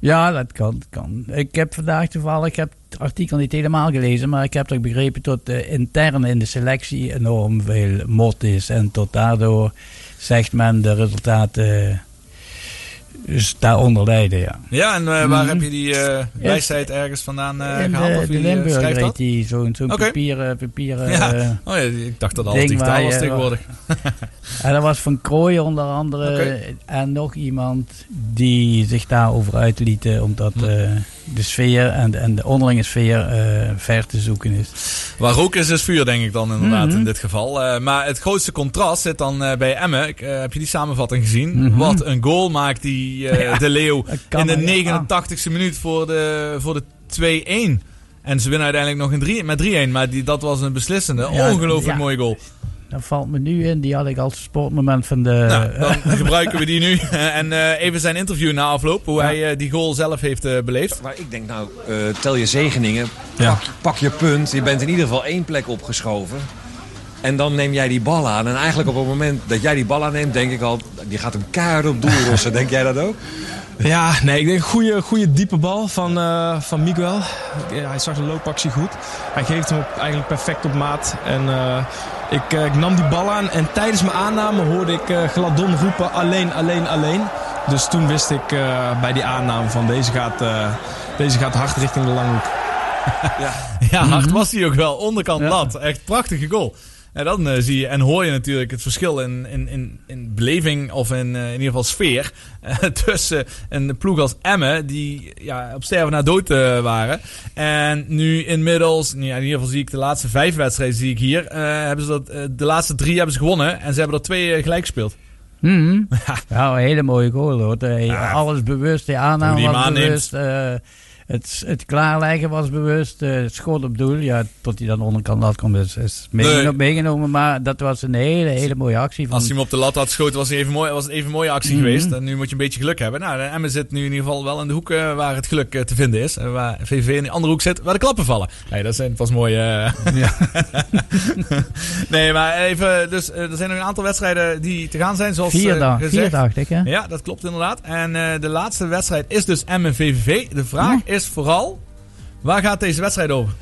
Ja, dat kan, dat kan. Ik heb vandaag toevallig, ik heb het artikel niet helemaal gelezen, maar ik heb toch begrepen dat de intern in de selectie enorm veel mot is. En tot daardoor zegt men de resultaten dus daaronder lijden, ja. Ja, en eh, waar Mhm. heb je die eh wijsheid ergens vandaan eh In gehaald? Of de Limburg dat? die zo'n Oké. papieren, papieren Ja. Oh ja, ik dacht dat alles ding digitaal waar was tegenwoordig. [laughs] en dat was van Krooi onder andere. En nog iemand die zich daarover uitlieten. Omdat Hm. De sfeer en, de- en de onderlinge sfeer eh, ver te zoeken is. Waar rook is, is vuur, denk ik dan inderdaad Mhm. in dit geval. Eh, maar het grootste contrast zit dan eh, bij Emmen. Heb je die samenvatting gezien? Mhm. Wat een goal maakt die [laughs] Ja, De Leeuw in de maar, ja. 89ste minuut voor de, voor de 2-1. En ze winnen uiteindelijk nog in drie, met 3-1. Maar die, dat was een beslissende, Ja, ongelooflijk ja. mooie goal. Dat valt me nu in. Die had ik als sportmoment van de... Nou, dan [laughs] gebruiken we die nu. [laughs] en eh, even zijn interview na afloop. Hoe hij eh, die goal zelf heeft eh, beleefd. Maar ik denk nou, tel je zegeningen, Ja. pak, pak je punt. Je bent in ieder geval één plek opgeschoven. En dan neem jij die bal aan. En eigenlijk op het moment dat jij die bal aanneemt, denk ik al... die gaat hem keihard op doel rossen. denk jij dat ook? Ja, nee, ik denk een goede, goede diepe bal van, eh, van Miguel. Ja, hij zag de loopactie goed. Hij geeft hem op, eigenlijk perfect op maat. En eh, ik, eh, ik nam die bal aan en tijdens mijn aanname hoorde ik eh Gladon roepen alleen, alleen, alleen. Dus toen wist ik eh, bij die aanname van deze gaat, eh, deze gaat hard richting de lange hoek. Ja, ja hard was hij ook wel. Onderkant lat. Echt prachtige goal. En dan eh, zie je en hoor je natuurlijk het verschil in, in, in, in beleving of in, eh, in ieder geval sfeer eh, [laughs] tussen een ploeg als Emmen, die ja, op sterven na dood waren. En nu inmiddels, nou ja, in ieder geval zie ik de laatste vijf wedstrijden zie ik hier, hebben ze dat, de laatste drie hebben ze gewonnen en ze hebben er twee gelijk gespeeld. Mhm. [laughs] Ja, een hele mooie goal hoor. Alles bewust, aanname die hem was bewust. Het, het klaarleggen was bewust. eh, het schot op doel. Ja, tot hij dan onderkant lat komt is, is meegeno- Nee. meegenomen. Maar dat was een hele, hele mooie actie. Van, Als hij hem op de lat had geschoten, was het even mooi, was het even een mooie actie Mhm. geweest. En nu moet je een beetje geluk hebben. Nou, de Emmen zit nu in ieder geval wel in de hoek eh, waar het geluk eh, te vinden is. En waar VVV in de andere hoek zit, waar de klappen vallen. Nee, dat zijn pas mooi. eh. [laughs] nee, maar even, dus er zijn nog een aantal wedstrijden die te gaan zijn, zoals Vier dag- gezegd. vier dacht ik, hè? Ja, dat klopt inderdaad. En de laatste wedstrijd is dus Emmen VVV. De vraag is vooral, waar gaat deze wedstrijd over?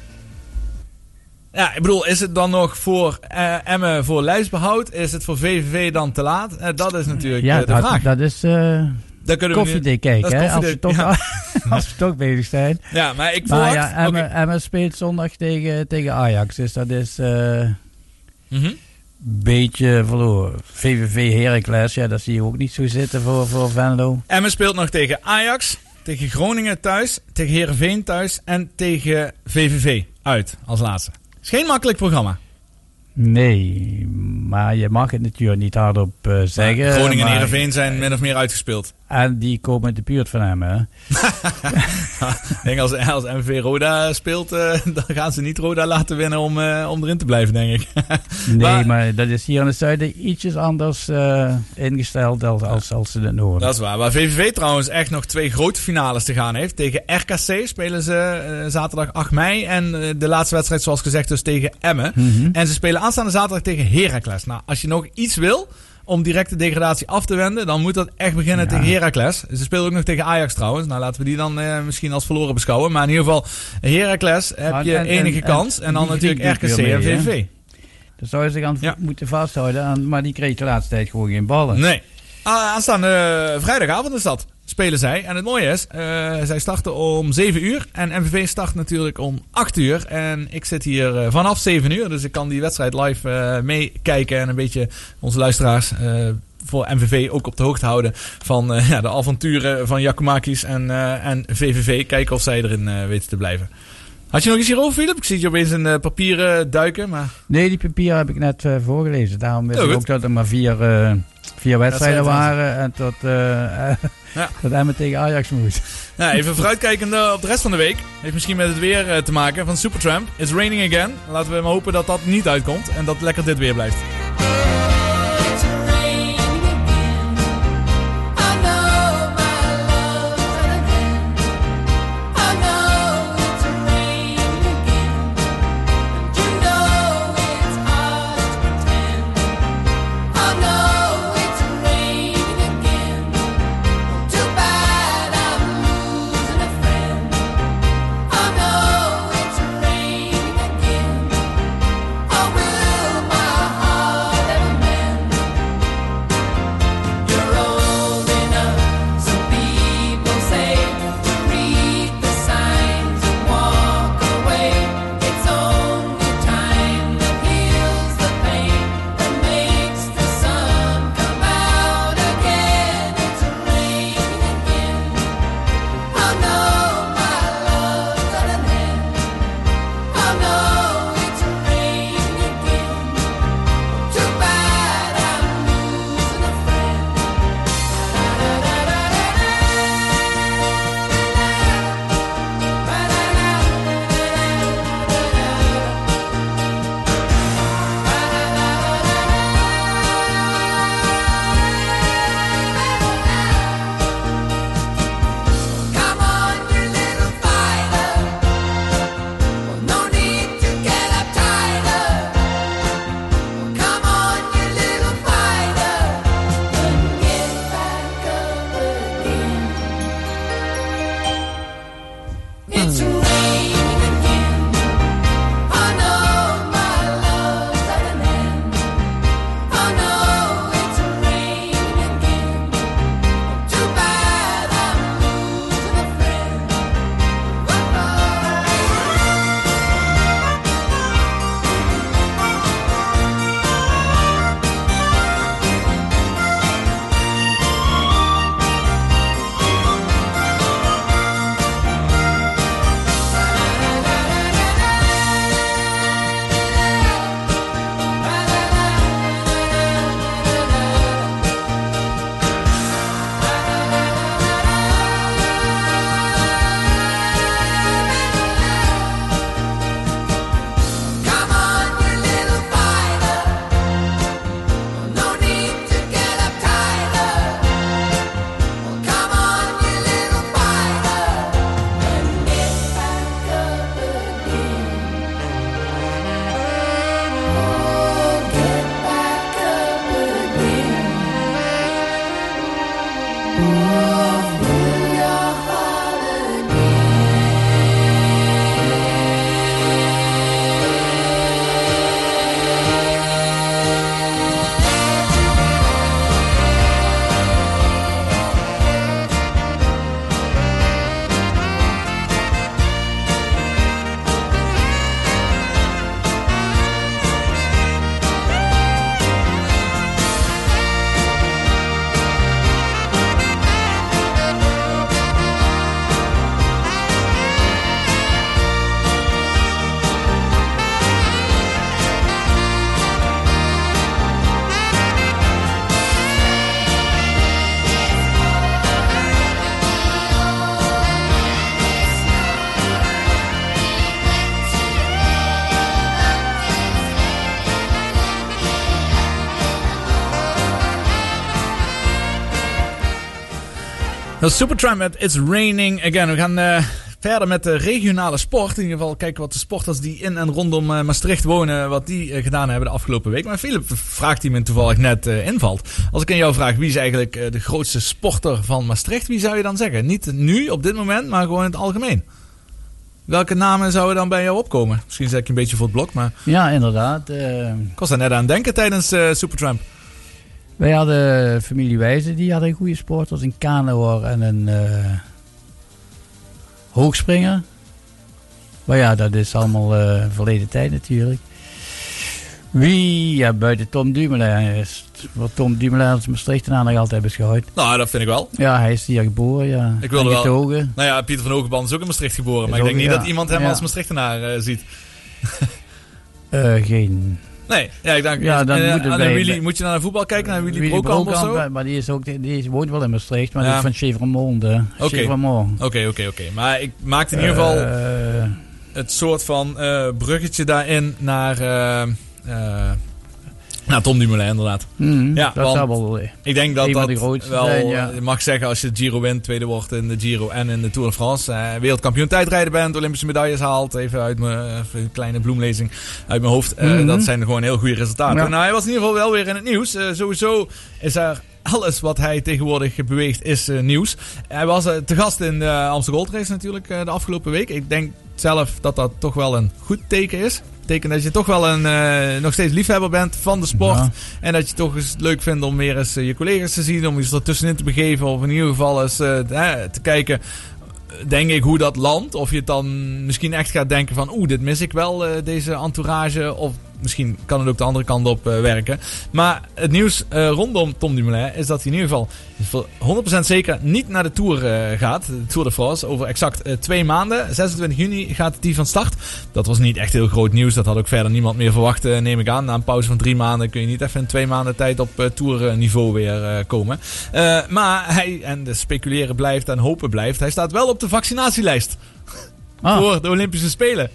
Ja, ik bedoel, is het dan nog voor eh, Emmen voor lijstbehoud? Is het voor VVV dan te laat? Eh, dat is natuurlijk ja, eh, de dat, vraag. dat is Daar kunnen we koffiedik nu- dat kijken. hè, Als we, toch, ja. [laughs] als we toch bezig zijn. Ja, maar ik Maar verwacht... ja. Emmen speelt zondag tegen, tegen Ajax. Dus dat is een Mhm. beetje verloren. VVV Heracles, ja, dat zie je ook niet zo zitten voor, voor Venlo. Emmen speelt nog tegen Ajax, tegen Groningen thuis, tegen Heerenveen thuis en tegen VVV uit als laatste. is geen makkelijk programma. Nee, maar je mag het natuurlijk niet hardop eh, zeggen. Maar Groningen en Heerenveen zijn min of meer uitgespeeld. En die komen uit de buurt van hem, hè? [laughs] ik denk als, als MV Roda speelt, eh, dan gaan ze niet Roda laten winnen om, eh, om erin te blijven, denk ik. [laughs] Nee, maar, dat is hier in het zuiden ietsjes anders eh, ingesteld als, als, als in het noorden. Dat is waar. Waar VVV trouwens echt nog twee grote finales te gaan heeft. Tegen RKC spelen ze zaterdag 8 mei. En de laatste wedstrijd, zoals gezegd, dus tegen Emmen. Mhm. En ze spelen aanstaande zaterdag tegen Heracles. Nou, als je nog iets wil om direct de degradatie af te wenden, dan moet dat echt beginnen tegen Heracles. Ze spelen ook nog tegen Ajax trouwens. Nou, laten we die dan eh, misschien als verloren beschouwen. Maar in ieder geval, Heracles heb Maar je en- en- enige en kans. En dan natuurlijk RKC en hè? VVV. Daar zou je zich aan moeten vasthouden. aan- maar die kreeg de laatste tijd gewoon geen ballen. Nee. Ah, aanstaande eh, vrijdagavond is dat. Spelen zij. En het mooie is, eh, zij starten om 7 uur. En MVV start natuurlijk om 8 uur. En ik zit hier eh, vanaf 7 uur. Dus ik kan die wedstrijd live eh, meekijken. En een beetje onze luisteraars voor MVV ook op de hoogte houden. Van ja, de avonturen van Jakumakis en, en VVV. Kijken of zij erin weten te blijven. Had je nog iets hierover, Philip? Ik zie je opeens in eh, papieren duiken. Maar... Nee, die papier heb ik net eh, voorgelezen. Daarom wist Heel ik ook dat er maar vier, eh, vier wedstrijden waren. En tot, [laughs] Ja. dat Emmen tegen Ajax moest. Ja, even vooruitkijkende op de rest van de week. Heeft misschien met het weer te maken van Supertramp. It's raining again. Laten we maar hopen dat dat niet uitkomt. En dat lekker dit weer blijft. Dat is Supertramp met It's Raining Again. We gaan eh, verder met de regionale sport. In ieder geval kijken wat de sporters die in en rondom eh, Maastricht wonen, wat die eh, gedaan hebben de afgelopen week. Maar Philip vraagt die me toevallig net invalt. Als ik aan jou vraag wie is eigenlijk de grootste sporter van Maastricht, wie zou je dan zeggen? Niet nu, op dit moment, maar gewoon in het algemeen. Welke namen zouden dan bij jou opkomen? Misschien zeg ik een beetje voor het blok, maar Ja, inderdaad. ik was daar net aan denken tijdens Supertramp. Wij hadden familie Wijzen, die hadden goede sporters. Een kanoer en een eh, hoogspringer. Maar ja, dat is allemaal eh, verleden tijd natuurlijk. Wie, ja, buiten Tom Dumoulin is. Wat Tom Dumoulin als Maastrichtenaar nog altijd beschouwd. Nou, dat vind ik wel. Ja, hij is hier geboren, ja. Ik wilde wel. Nou ja, Pieter van Hogeband is ook in Maastricht geboren. Maar ik Is denk ook- niet ja. dat iemand hem Ja. als Maastrichtenaar eh, ziet. Geen... Nee, ja, ik denk. Ja, dan eh, moet bij- Willy- moet je naar de voetbal kijken, naar Willy, Willy Brokamp of zo? Maar die, is ook, die is- woont wel in Maastricht, maar Ja. die is van. Oké. Chevremonde. Oké, oké, oké. Maar ik maakte in ieder geval Eh, het soort van eh, bruggetje daarin naar, eh, eh, naar Tom Dumoulin, inderdaad. Mhm, ja, dat zou wel, eh, ik denk dat dat de wel, zijn, ja. je mag zeggen, als je de Giro wint, tweede wordt in de Giro en in de Tour de France, eh, wereldkampioen tijdrijden bent, Olympische medailles haalt, even uit mijn even een kleine bloemlezing uit mijn hoofd. Eh, Mhm. Dat zijn gewoon heel goede resultaten. Ja. Nou, hij was in ieder geval wel weer in het nieuws. Eh, sowieso is er alles wat hij tegenwoordig beweegt is eh, nieuws. Hij was eh, te gast in de Amsterdam Gold Race natuurlijk eh, de afgelopen week. Ik denk zelf dat dat toch wel een goed teken is. Betekent dat je toch wel een, eh, nog steeds liefhebber bent van de sport. Ja. En dat je toch eens leuk vindt om weer eens eh, je collega's te zien. Om je er tussenin te begeven. Of in ieder geval eens eh, te kijken. Denk ik hoe dat landt. Of je het dan misschien echt gaat denken van... Oeh, dit mis ik wel, deze entourage. Of misschien kan het ook de andere kant op eh, werken. Maar het nieuws eh, rondom Tom Dumoulin is dat hij in ieder geval voor 100% zeker niet naar de Tour eh, gaat. De Tour de France. Over exact twee maanden. 26 juni gaat die van start. Dat was niet echt heel groot nieuws. Dat had ook verder niemand meer verwacht, neem ik aan. Na een pauze van drie maanden kun je niet even in twee maanden tijd op eh, tourniveau weer komen. Maar hij, en de speculeren blijft en hopen blijft, hij staat wel op de vaccinatielijst. Ah. Voor de Olympische Spelen.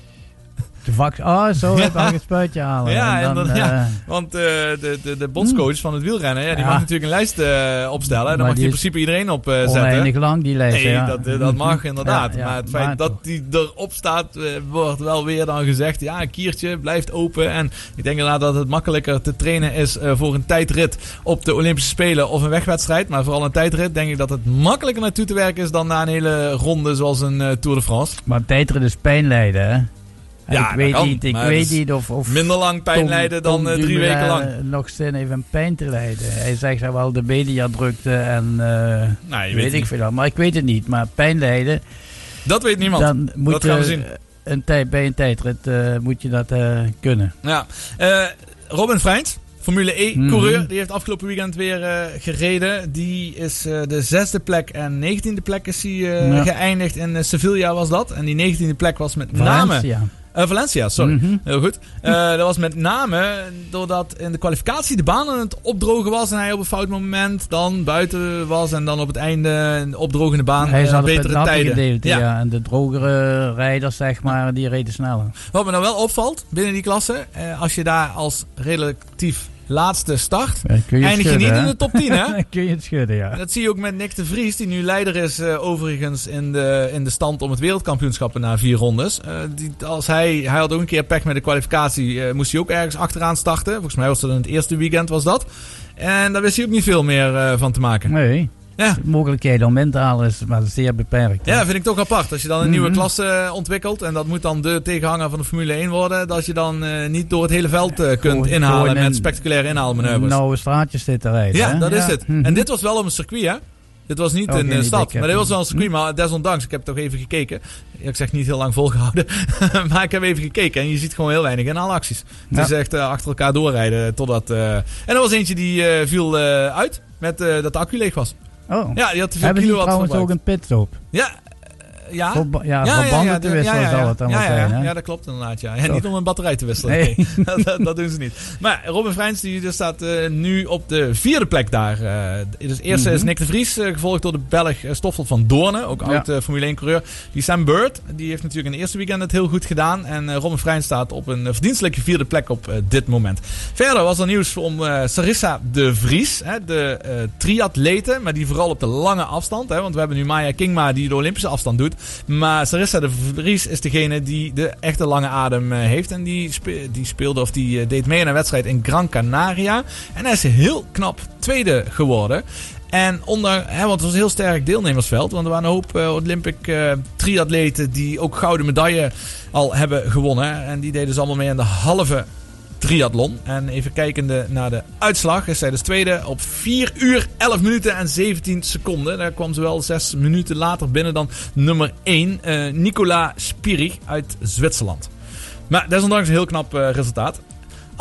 De vac oh, zo [laughs] heb ik een spuitje halen. Ja, En dan, en dan, ja, eh, want eh, de, de, de bondscoach van het wielrennen, ja, die mag natuurlijk een lijst eh, opstellen. Daar Maar mag je in principe iedereen op eh, oneindig zetten. lang die lijst. Nee, ja. dat, eh, dat mag [laughs] inderdaad. Maar het feit maar dat die erop staat, eh, wordt wel weer dan gezegd... ja, een kiertje blijft open. En ik denk inderdaad dat het makkelijker te trainen is... eh, voor een tijdrit op de Olympische Spelen of een wegwedstrijd. Maar vooral een tijdrit denk ik dat het makkelijker naartoe te werken is... dan na een hele ronde zoals een eh, Tour de France. Maar tijdrit is pijn lijden, hè? Ja, ik weet kan, niet, ik weet is niet of, of minder lang pijn Tom- lijden dan, Tom eh, drie weken lang. eh, nog zin heeft een pijn te lijden. Hij zegt wel de media drukte en uh, Nou, je weet, ik veel. wel. Maar ik weet het niet. Maar pijn lijden, Dat weet niemand. dan moet dat gaan we zien. een tijd, bij een tijdrit eh, moet je dat eh, kunnen. Ja. Eh, Robin Freins, Formule E-coureur, Mhm. die heeft afgelopen weekend weer eh, gereden. Die is eh, de zesde plek en negentiende plek is hij eh, Ja. geëindigd. In eh, Sevilla was dat. En die negentiende plek was met name... Valencia. Eh, Valencia, sorry. Mhm. Heel goed. Eh, dat was met name doordat in de kwalificatie de baan aan het opdrogen was. En hij op een fout moment dan buiten was. En dan op het einde een opdrogende baan Hij het betere tijden. gedeelte, Ja. ja. En de drogere rijders, zeg maar, die reden sneller. Wat me nou wel opvalt binnen die klasse, als je daar als relatief laatste start, Ja, kun je het eindig je niet hè? in de top 10, hè? [laughs] Kun je het schudden, ja. Dat zie je ook met Nick de Vries, die nu leider is eh, overigens in de, in de stand om het wereldkampioenschap na vier rondes. Eh, die, als hij, hij had ook een keer pech met de kwalificatie, eh, moest hij ook ergens achteraan starten. Volgens mij was dat in het eerste weekend was dat. En daar wist hij ook niet veel meer van te maken. Nee. Ja. De mogelijkheid om in te halen is maar zeer beperkt. hè. Ja, vind ik toch apart. Als je dan een nieuwe Mhm. klasse eh, ontwikkelt en dat moet dan de tegenhanger van de Formule 1 worden, dat je dan eh, niet door het hele veld eh, kunt inhalen met spectaculaire inhaalmanoeuvres. Nauwe straatjes zitten rijden. Ja, hè? dat is het. Mhm. En dit was wel op een circuit, hè? Dit was niet Oh, in geen de stad. Maar dit was wel een circuit, maar desondanks. Ik heb toch even gekeken. Ik zeg niet heel lang volgehouden. [laughs] maar ik heb even gekeken en je ziet gewoon heel weinig inhaalacties. Het Ja. is echt achter elkaar doorrijden totdat... En er was eentje die viel uit met dat de accu leeg was. Oh. Ja, die had te veel Hebben die kilowatt trouwens ook een pitstop? Ja, ja. Ja, verbanden te de- wisselen zal het ja, zijn, ja. hè? Ja, dat klopt inderdaad. Ja. Toch? niet om een batterij te wisselen. Nee. [laughs] Nee. dat, dat doen ze niet. Maar Robin Freins die dus staat eh, nu op de vierde plek daar. Eh dus eerste Mhm. is Nick de Vries, eh, gevolgd door de Belg Stoffel van Doornen. Ook oud Formule 1 coureur. Die Sam Bird, die heeft natuurlijk in het eerste weekend het heel goed gedaan. En Robin Freins staat op een verdienstelijke vierde plek op dit moment. Verder was er nieuws om Sarissa de Vries, hè, de triatlete, maar die vooral op de lange afstand. Hè, want we hebben nu Maya Kingma die de Olympische afstand doet. Maar Sarissa de Vries is degene die de echte lange adem eh, heeft. En die, die speelde of die eh, deed mee aan een wedstrijd in Gran Canaria. En hij is heel knap tweede geworden. En onder, hè, want het was een heel sterk deelnemersveld. Want er waren een hoop eh, Olympic triatleten die ook gouden medaille al hebben gewonnen. En die deden dus allemaal mee aan de halve triathlon. En even kijkende naar de uitslag is zij dus tweede op 4 uur 11 minuten en 17 seconden. Daar kwam ze wel 6 minuten later binnen dan nummer 1. eh Nicola Spirig uit Zwitserland. Maar desondanks een heel knap eh, resultaat.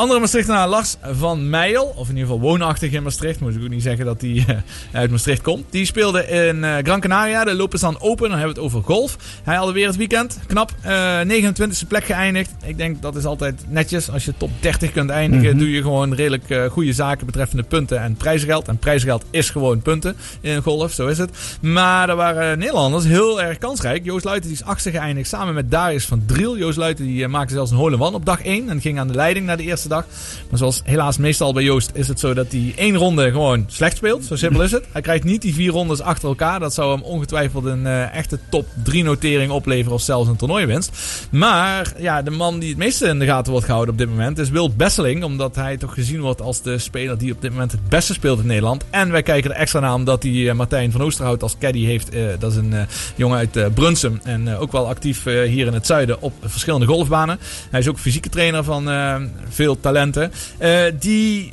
Andere Maastrichtenaar Lars van Meijel, of in ieder geval woonachtig in Maastricht, moet ik ook niet zeggen dat hij eh, uit Maastricht komt. Die speelde in eh, Gran Canaria, de Lopesan Open, dan hebben we het over golf. Hij had weer het weekend, knap, eh 29e plek geëindigd. Ik denk dat is altijd netjes, als je top 30 kunt eindigen, Mhm. doe je gewoon redelijk eh, goede zaken betreffende punten en prijzengeld. En prijzengeld is gewoon punten in golf, zo is het. Maar er waren Nederlanders heel erg kansrijk. Joost Luiten die is achtste geëindigd samen met Darius van Driel. Joost Luiten die eh, maakte zelfs een hole in op dag 1 en ging aan de leiding na de eerste Maar zoals helaas meestal bij Joost is het zo dat hij één ronde gewoon slecht speelt. Zo simpel is het. Hij krijgt niet die vier rondes achter elkaar. Dat zou hem ongetwijfeld een eh, echte top 3 notering opleveren of zelfs een toernooiwinst. Maar ja, de man die het meeste in de gaten wordt gehouden op dit moment is Wild Besseling. Omdat hij toch gezien wordt als de speler die op dit moment het beste speelt in Nederland. En wij kijken er extra naar omdat hij eh, Martijn van Oosterhout als caddy heeft. Eh, dat is een jongen uit Brunsum. En ook wel actief hier in het zuiden op verschillende golfbanen. Hij is ook fysieke trainer van veel talenten. Eh, die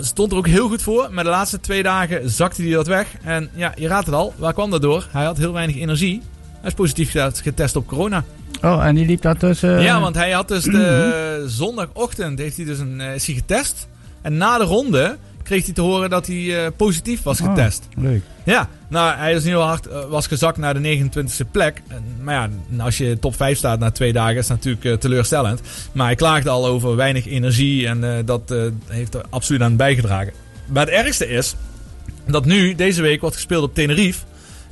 stond er ook heel goed voor. Maar de laatste twee dagen zakte hij dat weg. En ja, je raadt het al. Waar kwam dat door? Hij had heel weinig energie. Hij is positief getest op corona. Oh, en die liep daar tussen... Ja, want hij had dus de zondagochtend heeft hij dus een, eh, is hij getest. En na de ronde kreeg hij te horen dat hij eh, positief was Oh, getest. leuk. Ja, nou, hij is heel hard, eh, was gezakt naar de 29e plek. En, maar ja, als je top 5 staat na twee dagen, is dat natuurlijk eh, teleurstellend. Maar hij klaagde al over weinig energie en dat heeft er absoluut aan bijgedragen. Maar het ergste is dat nu, deze week, wordt gespeeld op Tenerife.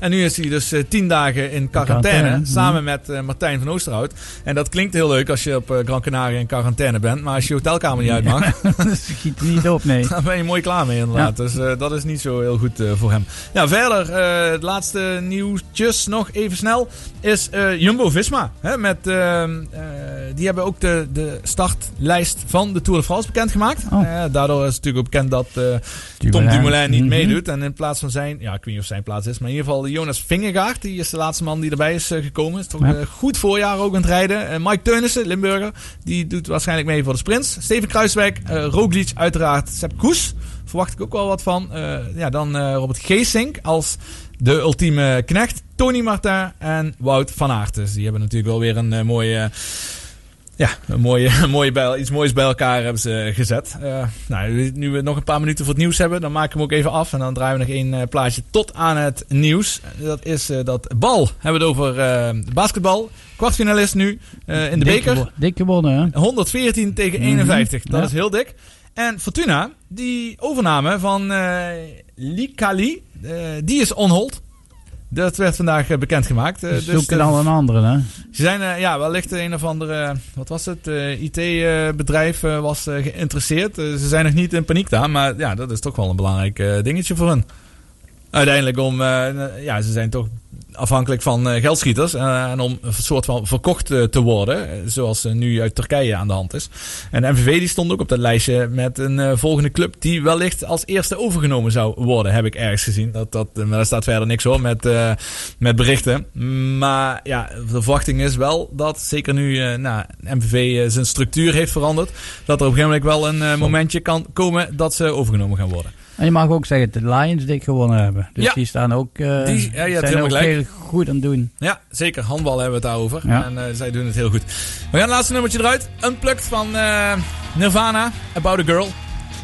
En nu is hij dus eh, tien dagen in quarantaine, quarantaine, samen met eh, Martijn van Oosterhout. En dat klinkt heel leuk als je op eh, Gran Canaria in quarantaine bent. Maar als je hotelkamer niet uit mag, [laughs] dat schiet niet op, nee. [laughs] daar ben je mooi klaar mee inderdaad. Dus dat is niet zo heel goed voor hem. Ja, verder, het laatste nieuwtjes nog even snel, is Jumbo-Visma. Met, die hebben ook de, de startlijst van de Tour de France bekendgemaakt. Oh. Daardoor is natuurlijk ook bekend dat eh, Tom Dumoulin. Dumoulin niet Mhm. meedoet. En in plaats van zijn, ja, ik weet niet of zijn plaats is, maar in ieder geval Jonas Vingegaard, die is de laatste man die erbij is eh, gekomen. Is toch Ja. een goed voorjaar ook aan het rijden. Eh, Mike Teunissen, Limburger, die doet waarschijnlijk mee voor de sprints. Steven Kruiswijk, eh Roglic uiteraard, Sepp Koes, verwacht ik ook wel wat van. Eh, ja, dan eh, Robert Geesink als de ultieme knecht. Tony Martin en Wout van Aert. Dus die hebben natuurlijk wel weer een eh, mooie... Ja, een mooie, [laughs] een mooie bij, iets moois bij elkaar hebben ze gezet. Eh, nou, nu we nog een paar minuten voor het nieuws hebben, dan maken we hem ook even af. En dan draaien we nog één eh, plaatje tot aan het nieuws. Dat is eh, dat bal. Hebben we het over eh, basketbal. Kwartfinalist nu in de Dik beker. Dik gewonnen, hè? 114 tegen Mhm, 51. Dat ja. is heel dik. En Fortuna, die overname van Likali, die is on hold. Dat werd vandaag eh, bekendgemaakt. Eh, Ze dus zoeken al een andere, hè? ze zijn eh, ja, wellicht een of andere, wat was het, IT-bedrijf was eh, geïnteresseerd. Eh, ze zijn nog niet in paniek daar, maar ja, dat is toch wel een belangrijk eh, dingetje voor hen. Uiteindelijk om, eh, ja, ze zijn toch afhankelijk van eh, geldschieters eh, en om een soort van verkocht eh, te worden, zoals nu uit Turkije aan de hand is. En de MVV die stond ook op dat lijstje met een volgende club die wellicht als eerste overgenomen zou worden, heb ik ergens gezien. Dat, dat, maar daar staat verder niks hoor met, met berichten. Maar ja, de verwachting is wel dat zeker nu nou, MVV zijn structuur heeft veranderd, dat er op een gegeven moment wel een momentje kan komen dat ze overgenomen gaan worden. En je mag ook zeggen dat de Lions dik gewonnen hebben. Dus Ja. die staan ook, eh, Die- ja, zijn ook heel goed aan het doen. Ja, zeker. Handbal hebben we het daarover. Ja. En eh, zij doen het heel goed. We gaan het laatste nummertje eruit. Unplugged van eh, Nirvana, About a Girl.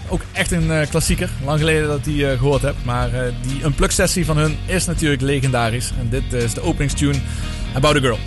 ook echt een klassieker. Lang geleden dat ik die eh, gehoord heb. Maar die unplug sessie van hun is natuurlijk legendarisch. En dit is de openingstune About a Girl.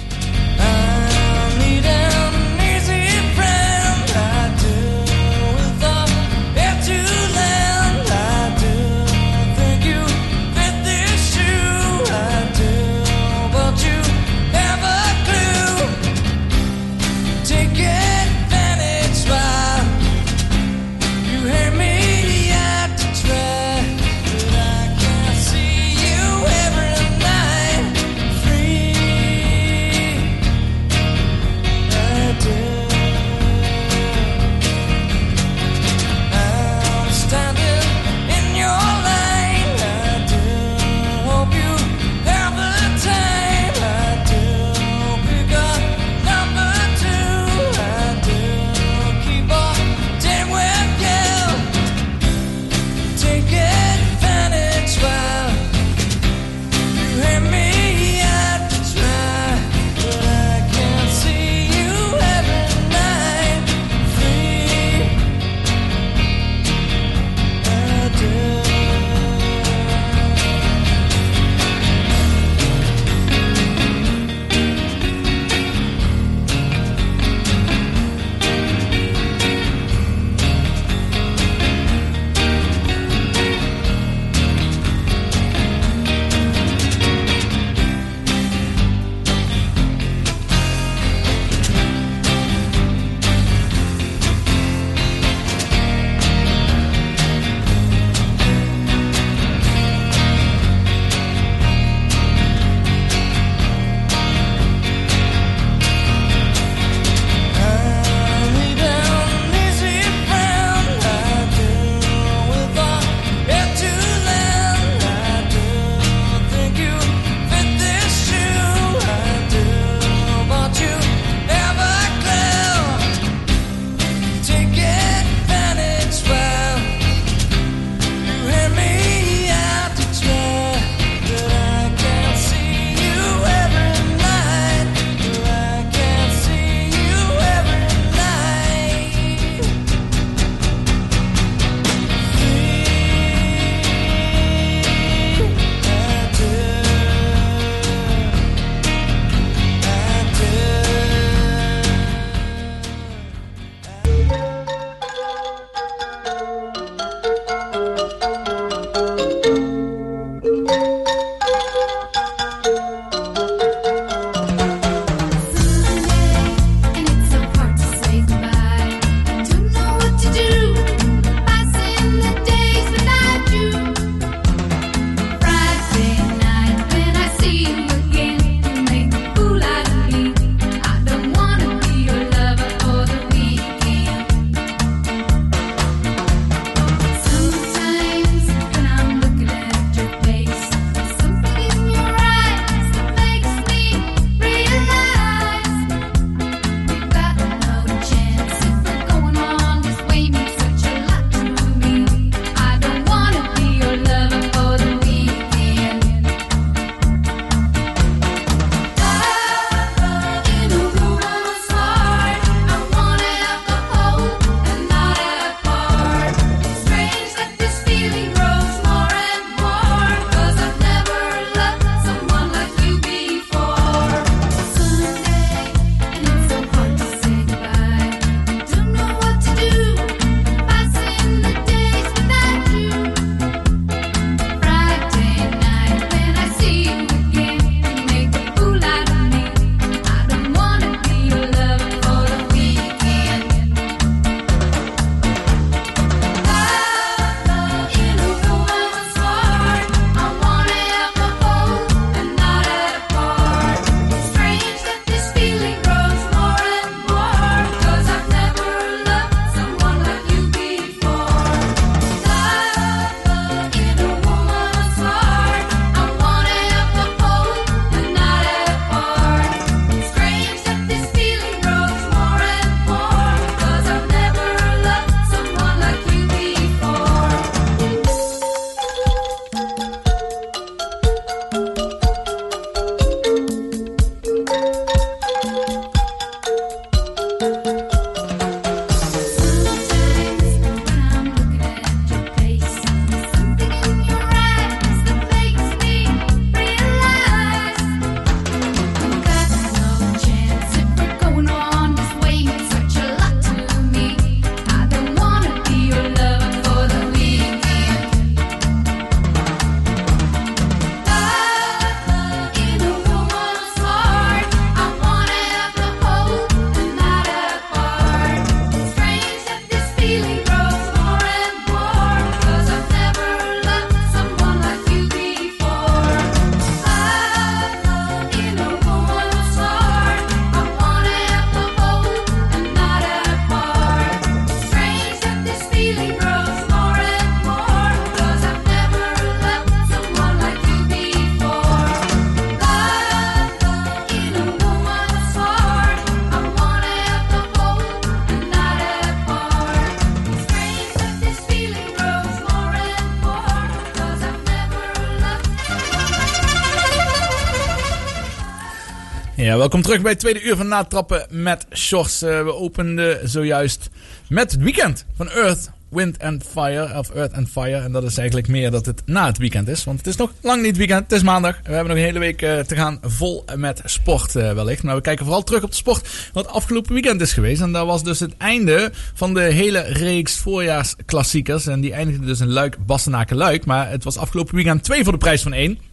Welkom terug bij het tweede uur van Natrappen met Shorts. Eh, we openden zojuist met het weekend van Earth, Wind and Fire. Of Earth and Fire. En dat is eigenlijk meer dat het na het weekend is. Want het is nog lang niet weekend. Het is maandag. We hebben nog een hele week eh, te gaan vol met sport eh, wellicht. Maar we kijken vooral terug op de sport wat afgelopen weekend is geweest. En dat was dus het einde van de hele reeks voorjaarsklassiekers. En die eindigde dus in Luik, Bastenaken, Luik. Maar het was afgelopen weekend twee voor de prijs van één.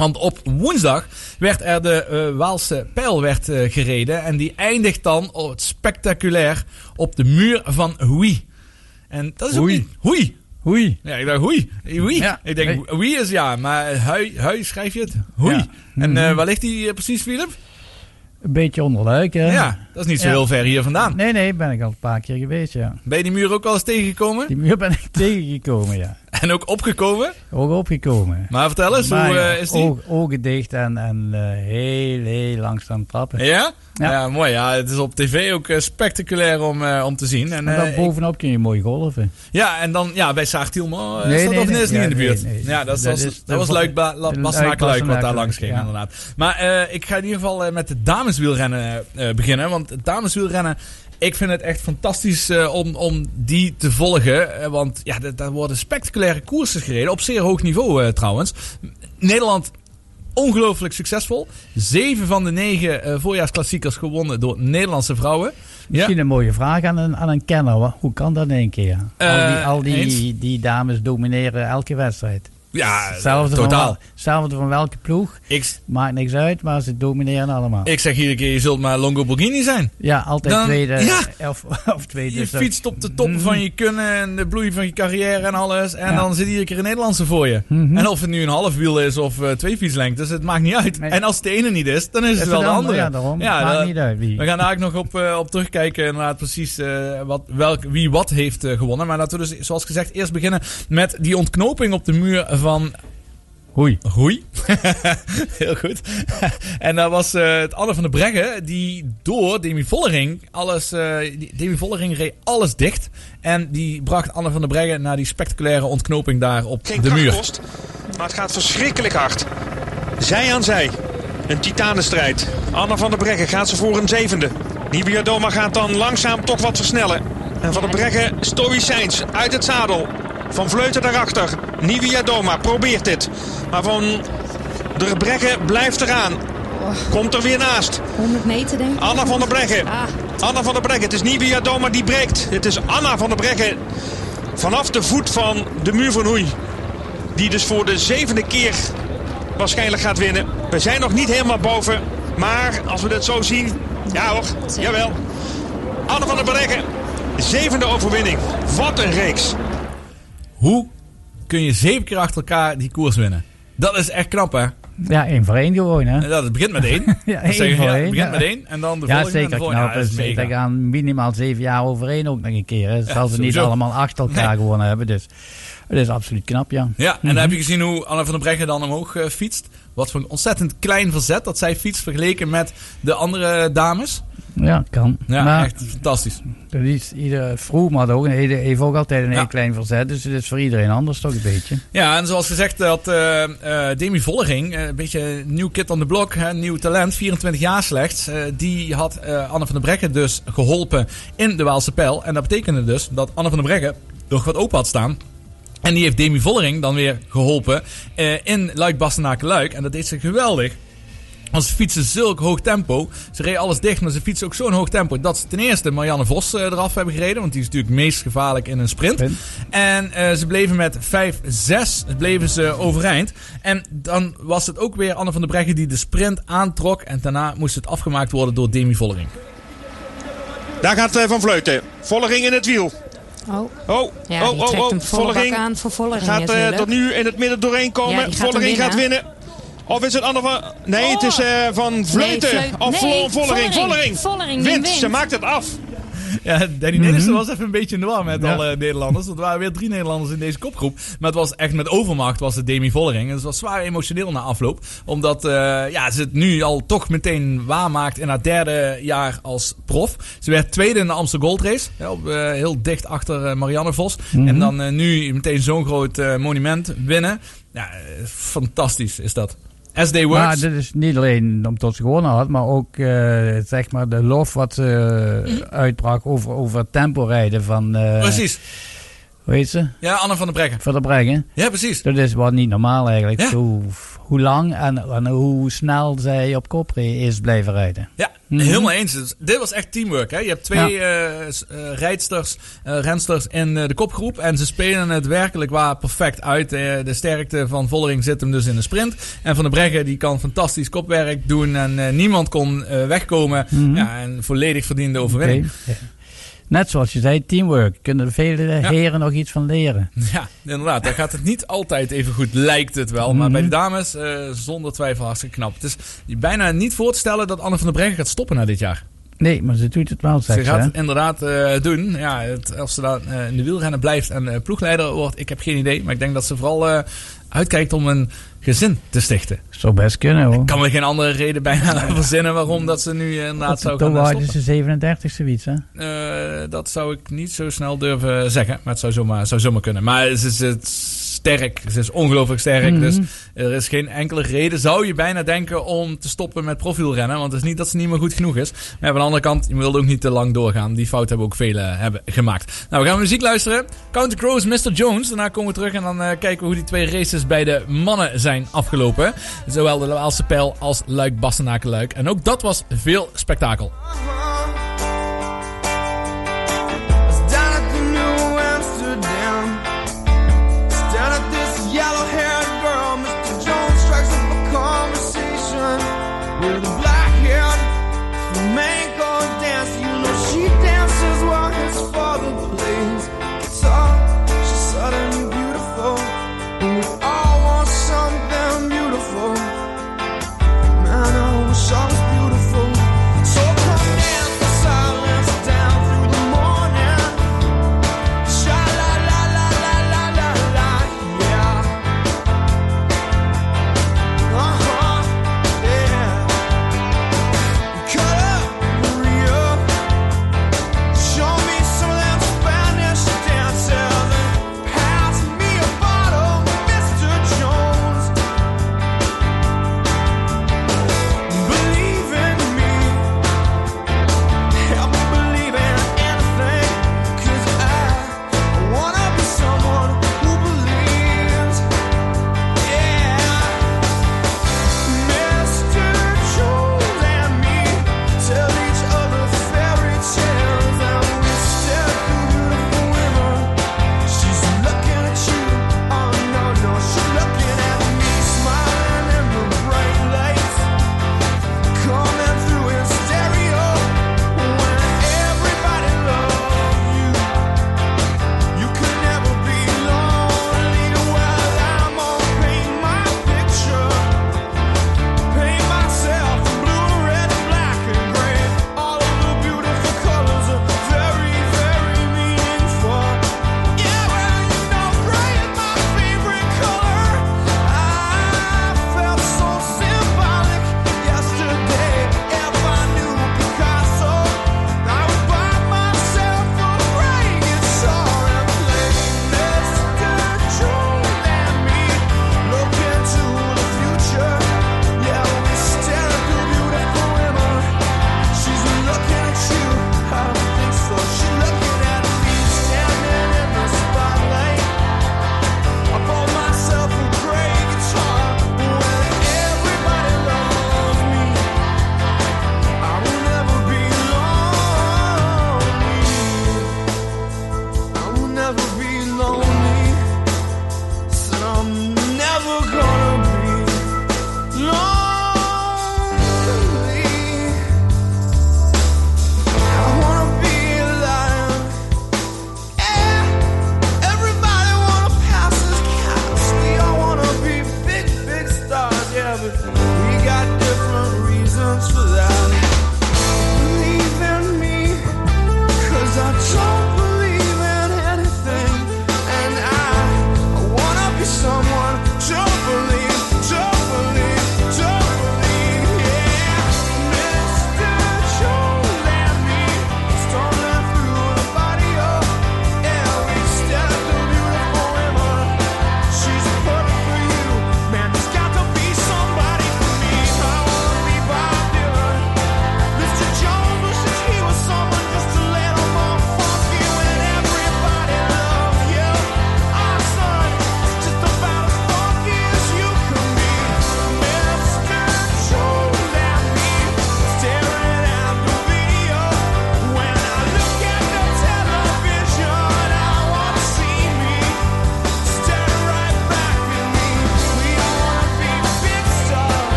Want op woensdag werd er de eh, Waalse pijl werd, eh, gereden. En die eindigt dan oh, spectaculair op de muur van Huy. En dat is ook Hoei. niet... Huy. Hoei. Ja, ik dacht Huy. Huy. Ja, ik denk nee. Is ja, maar Hui, hui schrijf je het? Huy. Ja. En eh, Mhm. waar ligt die precies, Philip? Een beetje onderluik, hè? Ja, dat is niet zo Ja. heel ver hier vandaan. Nee, nee, ben ik al een paar keer geweest, ja. Ben je die muur ook al eens tegengekomen? Die muur ben ik [laughs] tegengekomen, ja. [laughs] En ook opgekomen? Ook opgekomen. Maar vertel eens, Maar hoe ja, eh, is die? oog- ogen dicht en, en eh, heel, heel langzaam trappen. Ja? ja? Ja. mooi. Ja, het is op tv ook eh, spectaculair om, om te zien. En, dan bovenop kun je mooi golven. Ja, en dan ja, bij Saartielmo. Nee, is dat nee, of nee. is niet in de buurt? Ja, dat, was, dat was Luik, Ba- Luik wat daar langs ging inderdaad. Maar ik ga in ieder geval met het dameswielrennen beginnen. Want het dameswielrennen, ik vind het echt fantastisch eh, om, om die te volgen. Eh, want ja, daar worden spectaculaire koersen gereden. Op zeer hoog niveau eh, trouwens. Nederland ongelooflijk succesvol. Zeven van de negen voorjaarsklassiekers gewonnen door Nederlandse vrouwen. Misschien een mooie vraag aan een, aan een kenner. Hoe kan dat in één keer? al die, al die, die dames domineren elke wedstrijd. Ja, Hetzelfde totaal. Van, hetzelfde van welke ploeg. Ik, Maakt niks uit, maar ze domineren allemaal. ik zeg iedere keer, je zult maar Longo Borghini zijn. ja, altijd Dan- tweede. ja. Of, [laughs] of tweede. Je dus fietst op de top van je kunnen en de bloei van je carrière en alles. En Ja. dan zit iedere keer een Nederlandse voor je. Mhm. En of het nu een half wiel is of eh, twee fietslengtes, het maakt niet uit. En als het de ene niet is, dan is het wel de de andere. ja, daarom. Maakt dat- niet uit wie. We gaan daar ook nog op, eh, op terugkijken inderdaad precies eh, wat, welk, wie wat heeft eh, gewonnen. Maar laten we dus, zoals gezegd, eerst beginnen met die ontknoping op de muur van Hoei. Hoei. [laughs] Heel goed. [laughs] en dat was eh, het Anne van der Breggen die door Demi Vollering alles... eh, Demi Vollering reed alles dicht. En die bracht Anne van der Breggen naar die spectaculaire ontknoping daar op Geen de muur. kost, maar het gaat verschrikkelijk hard. Zij aan zij. Een titanenstrijd. Anna van der Breggen gaat ze voor een zevende. Nibia Doma gaat dan langzaam toch wat versnellen. En van der Breggen stoïcijns uit het zadel. Van Vleuten daarachter. Nivia Doma probeert dit. Maar Van der Breggen blijft eraan. Komt er weer naast. 100 meter denk ik. Anna van der Breggen. Anna van der Breggen. Het is Nivia Doma die breekt. Het is Anna van der Breggen. Vanaf de voet van de muur van Hoei. Die dus voor de zevende keer waarschijnlijk gaat winnen. We zijn nog niet helemaal boven. Maar als we dit zo zien. Ja hoor, jawel. Anne van der Breggen. Zevende overwinning. Wat een reeks. Hoe kun je zeven keer achter elkaar die koers winnen? Dat is echt knap, hè? Ja, één voor één gewoon, hè? Ja, het begint met één. [laughs] Ja, één voor ja, het één. begint ja. met één en dan de ja, volgende en de zeker volgende. knap. Ja, dat is Dus mega. Daar gaan minimaal zeven jaar overheen ook nog een keer. Hè. Dat zal ze niet allemaal achter elkaar Nee. gewonnen hebben. Dus het is absoluut knap, ja. Ja, en Mhm. dan heb je gezien hoe Anne van der Breggen dan omhoog eh, fietst. Wat voor een ontzettend klein verzet dat zij fietst vergeleken met de andere dames. Ja, kan. Ja, maar echt fantastisch. dat is ieder vroeg, maar ook, heeft ook altijd een Ja. heel klein verzet. Dus het is voor iedereen anders toch een beetje. Ja, en zoals gezegd had eh eh, Demi Vollering, eh, een beetje nieuw kid on the block, hè, nieuw talent, 24 jaar slechts. die had Anne van der Breggen dus geholpen in de Waalse Pijl. En dat betekende dus dat Anne van der Breggen nog wat open had staan. En die heeft Demi Vollering dan weer geholpen eh, in Luik Bastenaken Luik. En dat deed ze geweldig. Want ze fietsen zulk hoog tempo. Ze reden alles dicht, maar ze fietsen ook zo'n hoog tempo. Dat ze ten eerste Marianne Vos eh, eraf hebben gereden. Want die is natuurlijk het meest gevaarlijk in een sprint. En eh, ze bleven met 5-6 bleven ze overeind. En dan was het ook weer Anne van der Breggen die de sprint aantrok. En daarna moest het afgemaakt worden door Demi Vollering. Daar gaat eh, Van Vleuten. Vollering in het wiel. Oh. Oh, Ja, oh, oh, oh. Vollering aan voor Vollering gaat natuurlijk. tot nu in het midden doorheen Ja, komen. die gaat hem Vollering gaat winnen. Of is het Anne van... Nee, het is eh, Van Vleuten. Vleut- of nee, Vo- Vollering. Vollering. Vollering. Vollering, die wint. wint. Ze maakt het af. Ja, Danny Nelissen was even een beetje in de war met Ja. alle Nederlanders. Want er waren weer drie Nederlanders in deze kopgroep. Maar het was echt met overmacht was het Demi Vollering. En het was zwaar emotioneel na afloop. Omdat eh, ja, ze het nu al toch meteen waarmaakt in haar derde jaar als prof. Ze werd tweede in de Amsterdam Gold Race. Ja, eh, heel dicht achter eh, Marianne Vos. Mhm. En dan nu meteen zo'n groot monument winnen. Ja, fantastisch is dat. As they Maar dit is niet alleen omdat ze gewonnen had, maar ook eh, zeg maar de lof wat ze Mhm. uitbrak over, over het temporijden van... eh, Precies. Hoe heet ze? Ja, Anne van der Breggen. Van der Breggen. Ja, precies. Dat is wat niet normaal eigenlijk. Ja. Hoe, hoe lang en, en hoe snel zij op kop is blijven rijden. Ja, Mhm. helemaal eens. Dus dit was echt teamwork. Hè? Je hebt twee eh, s- eh, rijdsters, eh, rensters in eh, de kopgroep. En ze spelen het werkelijk waar perfect uit. Eh, de sterkte van Vollering zit hem dus in de sprint. En Van der Breggen die kan fantastisch kopwerk doen. En eh, niemand kon eh, wegkomen. Mhm. Ja, en volledig verdiende overwinning. Ja. Net zoals je zei, teamwork. Kunnen vele heren nog iets van leren. Ja, inderdaad. Daar gaat het niet altijd even goed, lijkt het wel. Maar Mhm. bij de dames eh, zonder twijfel hartstikke knap. Het is bijna niet voor te stellen dat Anne van der Breggen gaat stoppen na dit jaar. Nee, maar ze doet het wel, Ze zeg ze. gaat hè? het inderdaad eh, doen. Ja, het, als ze dan eh, in de wielrennen blijft en ploegleider wordt, ik heb geen idee. Maar ik denk dat ze vooral uitkijkt om een gezin te stichten. Zou best kunnen hoor. Ik kan me geen andere reden bijna verzinnen waarom dat ze nu eh, inderdaad zou Toen gaan waren stoppen. ze 37 zoiets, hè? Eh, dat zou ik niet zo snel durven zeggen. Maar het zou zomaar, zou zomaar kunnen. Maar ze is het sterk. Ze is ongelooflijk sterk. Mhm. Dus er is geen enkele reden, zou je bijna denken, om te stoppen met profielrennen. Want het is niet dat ze niet meer goed genoeg is. Maar aan de andere kant, je wilt ook niet te lang doorgaan. Die fout hebben ook velen hebben gemaakt. Nou, we gaan muziek luisteren. Counter Crows, Mr. Jones. Daarna komen we terug en dan eh, kijken we hoe die twee races bij de mannen zijn afgelopen. Zowel de Waalse Pijl als Luik Bastenaken Luik. En ook dat was veel spektakel.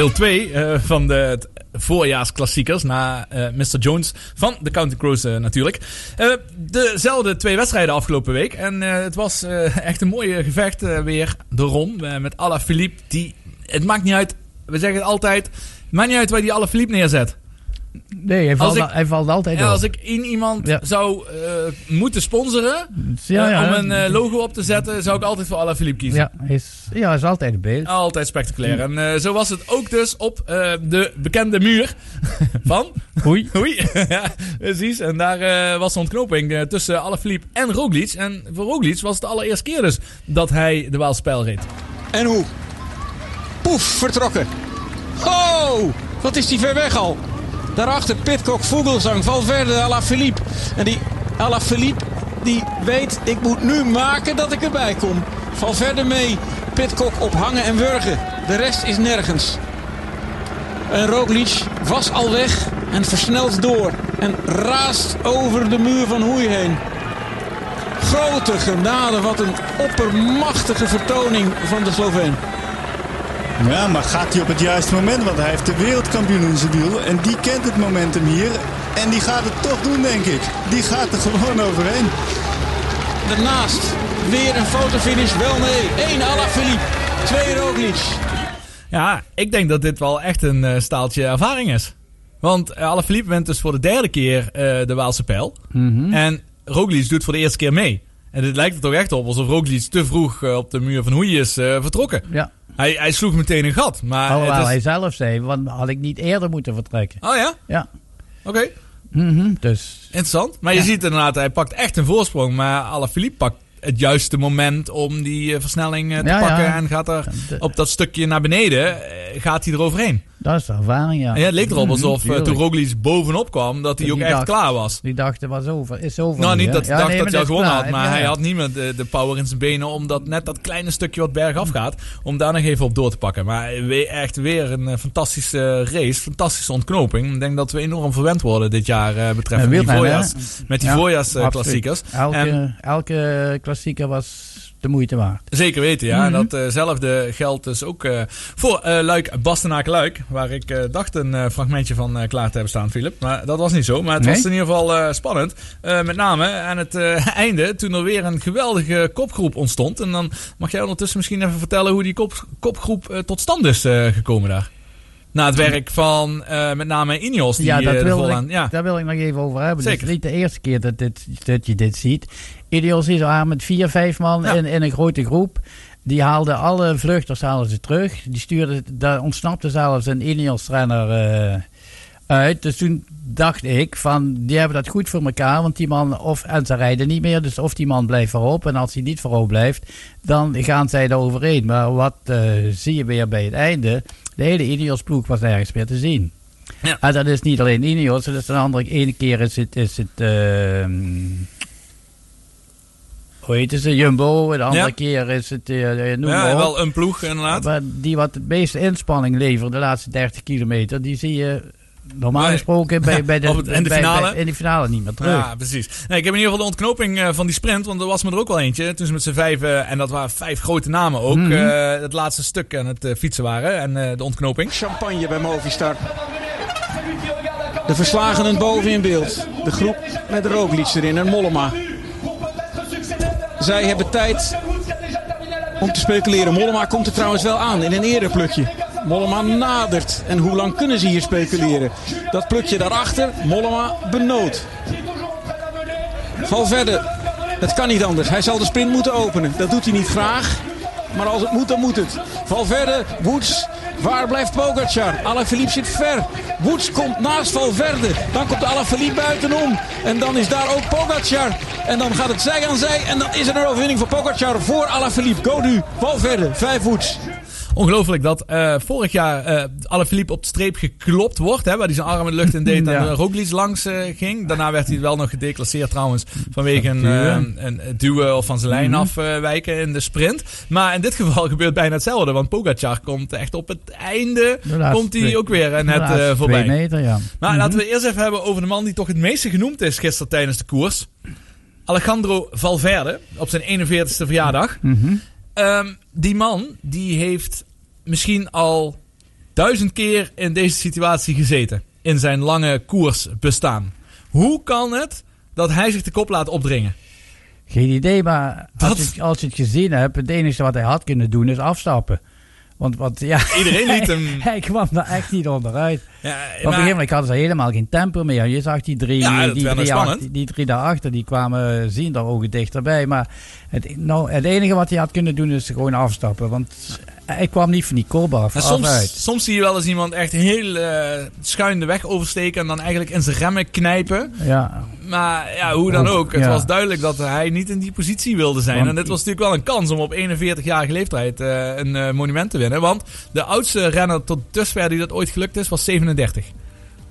Deel 2 eh, van de voorjaarsklassiekers. Na eh, Mr. Jones van de County Crows eh, natuurlijk. Dezelfde twee wedstrijden afgelopen week. En het was echt een mooie gevecht weer. De Ron met Alaphilippe. Die, het maakt niet uit. We zeggen altijd. Maakt niet uit waar die Alaphilippe neerzet. Nee, hij valt, Als ik- hij valt altijd Ja, op. als ik één iemand Ja. zou eh, moeten sponsoren Ja, eh, om een eh, logo op te zetten, zou ik altijd voor Alaphilippe kiezen. Ja, hij is, ja, hij is altijd in beeld. Altijd spectaculair. En eh, zo was het ook dus op eh, de bekende muur [laughs] van... Oei. [laughs] Oei. [laughs] ja, precies. En daar eh, was de ontknoping tussen Alaphilippe en Roglic. En voor Roglic was het de allereerste keer dus dat hij de Waalspijl reed. En hoe? Poef, vertrokken. Oh, wat is die ver weg al. Daarachter Pitcock, Vogelsang, Valverde, Alaphilippe. En die Alaphilippe, die weet, ik moet nu maken dat ik erbij kom. Valverde mee, Pitcock op hangen en wurgen. De rest is nergens. En Roglic was al weg en versnelt door. En raast over de muur van Hoei heen. Grote genade, wat een oppermachtige vertoning van de Sloveen. Ja, maar gaat hij op het juiste moment? Want hij heeft de wereldkampioen in zijn wiel. En die kent het momentum hier. En die gaat het toch doen, denk ik. Die gaat er gewoon overheen. Daarnaast weer een fotofinish. Wel nee. 1 Alaphilippe. 2 Roglic. Ja, ik denk dat dit wel echt een eh, staaltje ervaring is. Want uh, Alaphilippe wint dus voor de derde keer eh, de Waalse pijl. Mhm. En Roglic doet voor de eerste keer mee. En het lijkt er toch echt op alsof Roglic te vroeg op de muur van Hoei is eh, vertrokken. Ja. Hij, hij sloeg meteen een gat. Maar Alhoewel het is... hij zelf zei, want had ik niet eerder moeten vertrekken. Oh ja? Ja. Oké. Mhm, dus... Interessant. Maar je ziet inderdaad, hij pakt echt een voorsprong. Maar Alaphilippe pakt het juiste moment om die eh, versnelling eh, te Ja, ja. pakken. En gaat er op dat stukje naar beneden, eh, gaat hij eroverheen. Dat is de ervaring, ja. En ja, het leek erop Mhm, alsof eh, tuurlijk. toen Roglic bovenop kwam, dat hij Die ook echt klaar was. Die dacht, het was over, is over. Nou, nu, niet dat hij Ja, dacht nee, dat hij al gewonnen had, maar Ja, hij had niet meer de, de power in zijn benen om dat net dat kleine stukje wat bergaf gaat, om daar nog even op door te pakken. Maar echt weer een eh, fantastische race, fantastische ontknoping. Ik denk dat we enorm verwend worden dit jaar eh betreffende die voorjaars, met die Ja, voorjaarsklassiekers. Elke, elke klassieker was de moeite waard. Zeker weten, ja. En Mhm. datzelfde geldt dus ook eh, voor eh Luik, Bastenaken-Luik. Waar ik eh, dacht een eh, fragmentje van eh, klaar te hebben staan, Philip. Maar dat was niet zo. Maar het Nee? was in ieder geval eh, spannend. Eh, met name aan het eh, [laughs] einde, toen er weer een geweldige kopgroep ontstond. En dan mag jij ondertussen misschien even vertellen hoe die kop, kopgroep eh, tot stand is eh, gekomen daar. Na het werk van eh, met name Ineos. Die, ja, eh, dat wil ik, ja. daar wil ik nog even over hebben. Zeker. Het is niet de eerste keer dat, dit, dat je dit ziet. Ineos is daar met vier, vijf man in, in een grote groep. Die haalden alle vluchters haalden ze terug. Die stuurden, daar ontsnapte zelfs een Ineos-renner eh, uit. Dus toen dacht ik van, die hebben dat goed voor elkaar. Want die man, of, en ze rijden niet meer. Dus of die man blijft voorop. En als hij niet voorop blijft, dan gaan zij er overheen. Maar wat zie je weer bij het einde? De hele Ineos-ploeg was ergens meer te zien. Ja. En dat is niet alleen Ineos, dat is een andere. Ene keer is het, is het ehm, hoe heet ze, Jumbo. De andere Ja. keer is het, noem Ja, wel een ploeg inderdaad. Maar die wat het meeste inspanning levert de laatste 30 kilometer, die zie je normaal Nee. gesproken [laughs] bij, bij de, de bij- finale? bij- in de finale niet meer terug. Ja, precies. Nee, ik heb in ieder geval de ontknoping eh, van die sprint, want er was me er ook wel eentje. Toen ze met z'n vijf, en dat waren vijf grote namen ook, Mhm. eh, het laatste stuk aan het eh, fietsen waren. En eh, de ontknoping. Champagne bij Movistar. De verslagenen boven in beeld. De groep met Roglic erin en Mollema. Zij hebben tijd om te speculeren. Mollema komt er trouwens wel aan in een eerder plukje. Mollema nadert. En hoe lang kunnen ze hier speculeren? Dat plukje daarachter, Mollema benoot. Valverde, het kan niet anders. Hij zal de sprint moeten openen. Dat doet hij niet graag. Maar als het moet, dan moet het. Valverde, Woods. Waar blijft Pogacar? Alaphilippe zit ver. Woods komt naast Valverde. Dan komt Alaphilippe buitenom. En dan is daar ook Pogacar. En dan gaat het zij aan zij. En dan is er een overwinning voor Pogacar voor Alaphilippe. Nu. Valverde, vijf Woods. Ongelooflijk dat eh, vorig jaar eh Alaphilippe op de streep geklopt wordt. Hè, waar hij zijn arm in de lucht in deed [laughs] en Ja. uh, Roglic langs eh, ging. Daarna werd hij wel nog gedeclasseerd trouwens. Vanwege een, eh, een, duwen of van zijn lijn Mhm. afwijken in de sprint. Maar in dit geval [laughs] gebeurt bijna hetzelfde. Want Pogacar komt echt op het einde. Laatste Komt hij ook weer eh, net eh, voorbij. twee meter, ja. Maar Mhm. laten we eerst even hebben over de man die toch het meeste genoemd is gisteren tijdens de koers. Alejandro Valverde op zijn 41ste verjaardag. Mhm. Ehm, die man die heeft misschien al duizend keer in deze situatie gezeten. In zijn lange koers bestaan. Hoe kan het dat hij zich de kop laat opdringen? Geen idee, maar als je, als je het gezien hebt, het enige wat hij had kunnen doen is afstappen. Want, want ja, Iedereen liet hem- hij kwam daar echt niet onderuit. Ja, Op een maar- gegeven moment hadden ze helemaal geen tempo meer. Je zag die drie, Ja, die, nog drie achter- die drie daarachter, die kwamen zien daar ogen dichterbij. Maar het, nou, het enige wat hij had kunnen doen is gewoon afstappen. Want hij kwam niet van die kolb af, soms, soms zie je wel eens iemand echt heel eh schuin de weg oversteken en dan eigenlijk in zijn remmen knijpen. Ja, Maar ja, hoe dan Ook. Het ja. was duidelijk dat hij niet in die positie wilde zijn. Want- en dit was natuurlijk wel een kans om op 41-jarige leeftijd eh, een eh, monument te winnen. Want de oudste renner tot dusver die dat ooit gelukt is, was 37.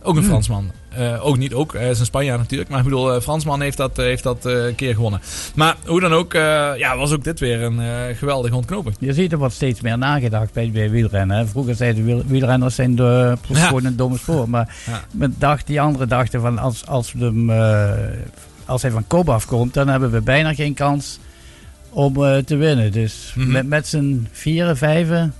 Ook een Hmm. Fransman. Eh, ook niet ook, hij is een Spanjaard natuurlijk. Maar ik bedoel, eh, Fransman heeft dat, eh, heeft dat een keer gewonnen. Maar hoe dan ook, ja, was ook dit weer een geweldige ontknoping. Je ziet er wordt steeds meer nagedacht bij, bij wielrennen. hè. Vroeger zeiden wiel, wielrenners zijn de, Ja. gewoon een domme sport. Maar Ja. men dacht, die anderen dachten van als, als, we hem, als hij van kop afkomt, dan hebben we bijna geen kans om te winnen. Dus Mhm. met, met z'n vieren, vijven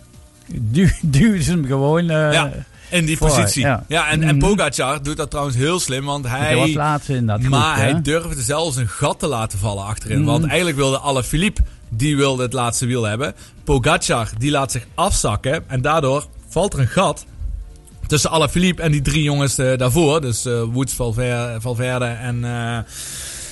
du [laughs] duwden ze hem gewoon Ja, in die positie. Ja, ja. en, en Mhm. Pogacar doet dat trouwens heel slim, want hij... Hij was laatste in dat Maar hij durfde zelfs een gat te laten vallen achterin. Mhm. Want eigenlijk wilde Alaphilippe, die wilde het laatste wiel hebben. Pogacar, die laat zich afzakken. En daardoor valt er een gat tussen Alaphilippe en die drie jongens eh, daarvoor. Dus eh, Woods, Valverde, Valverde en... eh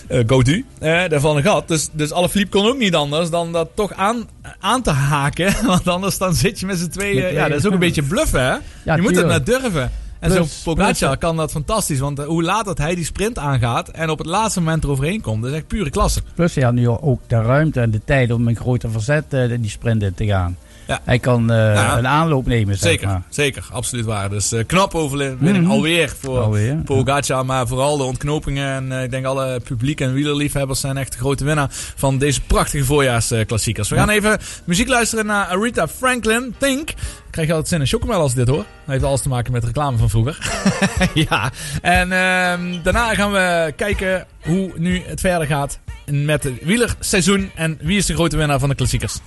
eh Gaudu, eh, daar valt een gat. Dus, dus Alaphilippe kon ook niet anders dan dat toch aan, aan te haken. [laughs] Want anders dan zit je met z'n tweeën. Met Ja, dat is ook een beetje bluffen, hè? Ja, je moet het net durven. En zo'n Pogacar kan dat fantastisch. Want eh, hoe laat dat hij die sprint aangaat en op het laatste moment eroverheen komt, dat is echt pure klasse. Plus hij had nu ook de ruimte en de tijd om een groter verzet eh, die sprint in te gaan. Ja. Hij kan eh, Ja. een aanloop nemen, zeg Zeker, maar. zeker, absoluut waar. Dus eh, knap overwinning Mhm. alweer voor Alweer, ja. Maar vooral de ontknopingen. En eh, ik denk alle publiek en wielerliefhebbers zijn echt de grote winnaar van deze prachtige voorjaarsklassiekers. We gaan even muziek luisteren naar Aretha Franklin, Think. Ik krijg altijd zin in chocomel als dit hoor. Dat heeft alles te maken met reclame van vroeger. [laughs] ja, en ehm, daarna gaan we kijken hoe nu het verder gaat met het wielerseizoen. En wie is de grote winnaar van de klassiekers.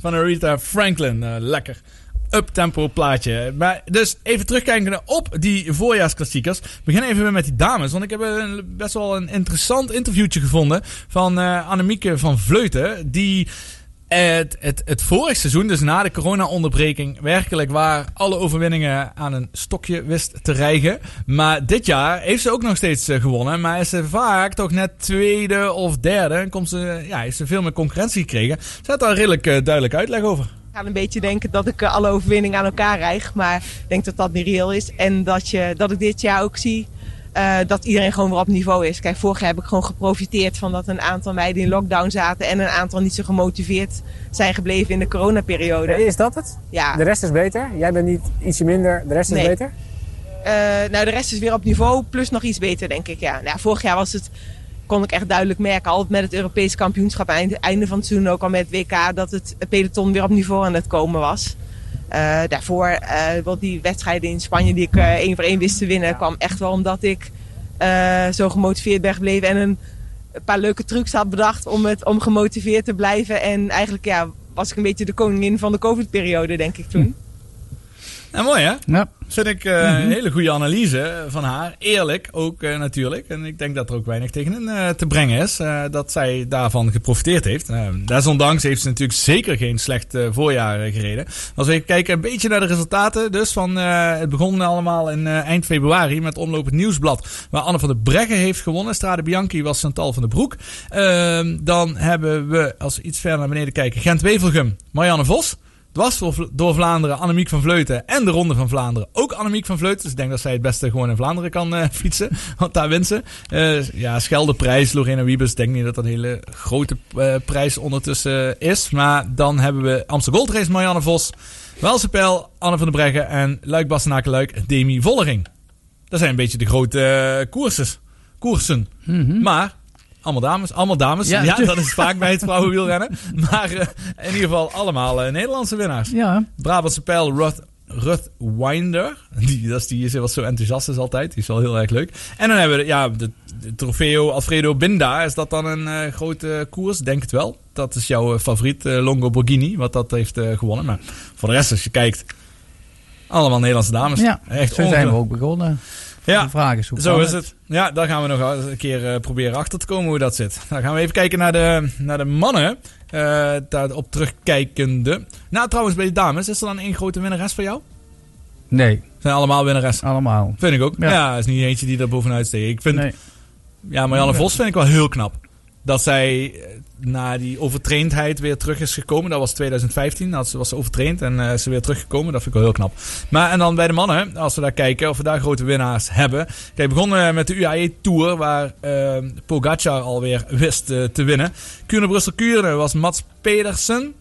Van Aretha Franklin. Eh, lekker. Up-tempo plaatje. Maar dus even terugkijken op die voorjaarsklassiekers. Beginnen even weer met die dames. Want ik heb best wel een interessant interviewtje gevonden van eh Annemieke van Vleuten. Die het, het, het vorig seizoen, dus na de corona-onderbreking, werkelijk waar alle overwinningen aan een stokje wist te rijgen. Maar dit jaar heeft ze ook nog steeds eh, gewonnen. Maar is ze vaak toch net tweede of derde. En komt ze, ja, heeft ze veel meer concurrentie gekregen. Ze had daar redelijk eh, duidelijk uitleg over. Ik ga een beetje denken dat ik eh, alle overwinningen aan elkaar rijg. Maar ik denk dat dat niet reëel is. En dat, je, dat ik dit jaar ook zie eh, dat iedereen gewoon weer op niveau is. Kijk, vorig jaar heb ik gewoon geprofiteerd van dat een aantal meiden in lockdown zaten. En een aantal niet zo gemotiveerd zijn gebleven in de coronaperiode. Is dat het? Ja. De rest is beter? Jij bent niet ietsje minder, de rest is Nee. beter? Eh, nou, de rest is weer op niveau, plus nog iets beter, denk ik. Ja. Nou, vorig jaar was het, kon ik echt duidelijk merken, al met het Europese kampioenschap, einde, einde van het seizoen ook al met het WK, dat het peloton weer op niveau aan het komen was. Eh, daarvoor, wel die wedstrijden in Spanje die ik eh, één voor één wist te winnen, kwam echt wel omdat ik zo gemotiveerd ben gebleven en een, een paar leuke trucs had bedacht om, het, om gemotiveerd te blijven. En eigenlijk ja, was ik een beetje de koningin van de COVID-periode, denk ik toen. [laughs] Nou, mooi hè? Ja. Vind ik eh, een hele goede analyse van haar. Eerlijk ook eh, natuurlijk. En ik denk dat er ook weinig tegenin eh te brengen is. dat zij daarvan geprofiteerd heeft. Desondanks heeft ze natuurlijk zeker geen slecht voorjaar gereden. Als we even kijken een beetje naar de resultaten. Dus van, het begon allemaal in eind februari met Omloop het Nieuwsblad. Waar Anne van der Breggen heeft gewonnen. Strade Bianchi was Chantal van der Broek. Ehm, dan hebben we, als we iets verder naar beneden kijken, Gent-Wevelgem, Marianne Vos. Dwars door, Vl- door Vlaanderen, Annemiek van Vleuten en de Ronde van Vlaanderen. Ook Annemiek van Vleuten. Dus ik denk dat zij het beste gewoon in Vlaanderen kan eh, [laughs] fietsen. Want daar wint ze. Eh, ja, Scheldeprijs, Lorena Wiebes. Ik denk niet dat dat een hele grote eh, prijs ondertussen is. Maar dan hebben we Amsterdam Gold Race, Marianne Vos. Welse Pijl, Anne van der Breggen. En Luik Bastenaken Luik, Demi Vollering. Dat zijn een beetje de grote eh, koerses. koersen. Maar... Allemaal dames, allemaal dames. Ja, Ja, dat is vaak bij het vrouwenwielrennen. Maar eh, in ieder geval allemaal eh, Nederlandse winnaars. Ja. Brabantse pijl Ruth, Ruth Winder. Die, dat is, die is wat zo enthousiast is altijd. Die is wel heel erg leuk. En dan hebben we ja, de, de Trofeo Alfredo Binda. Is dat dan een eh, grote koers? Denk het wel. Dat is jouw favoriet Longo Borghini. Wat dat heeft gewonnen. Maar voor de rest, als je kijkt... Allemaal Nederlandse dames. Ja, Echt zo zijn we ook begonnen. Ja, zo is het. Ja, daar gaan we nog een keer eh, proberen achter te komen hoe dat zit. Dan gaan we even kijken naar de, naar de mannen. eh daarop terugkijkende. Nou, trouwens, bij de dames, is er dan één grote winnares voor jou? Nee. Zijn allemaal winnares? Allemaal. Vind ik ook. Ja, Ja. is niet eentje die er bovenuit steekt. Ik vind, Nee. ja, Marianne Vos vind ik wel heel knap. Dat zij eh, na die overtraindheid weer terug is gekomen. Dat was 2015. Dat was ze overtraind en eh, ze weer teruggekomen. Dat vind ik wel heel knap. Maar en dan bij de mannen, als we daar kijken of we daar grote winnaars hebben. Kijk, we begonnen met de UAE Tour, waar eh Pogacar alweer [laughs] wist eh, te winnen. Kuurne Brussel Kuurne was Mats Pedersen.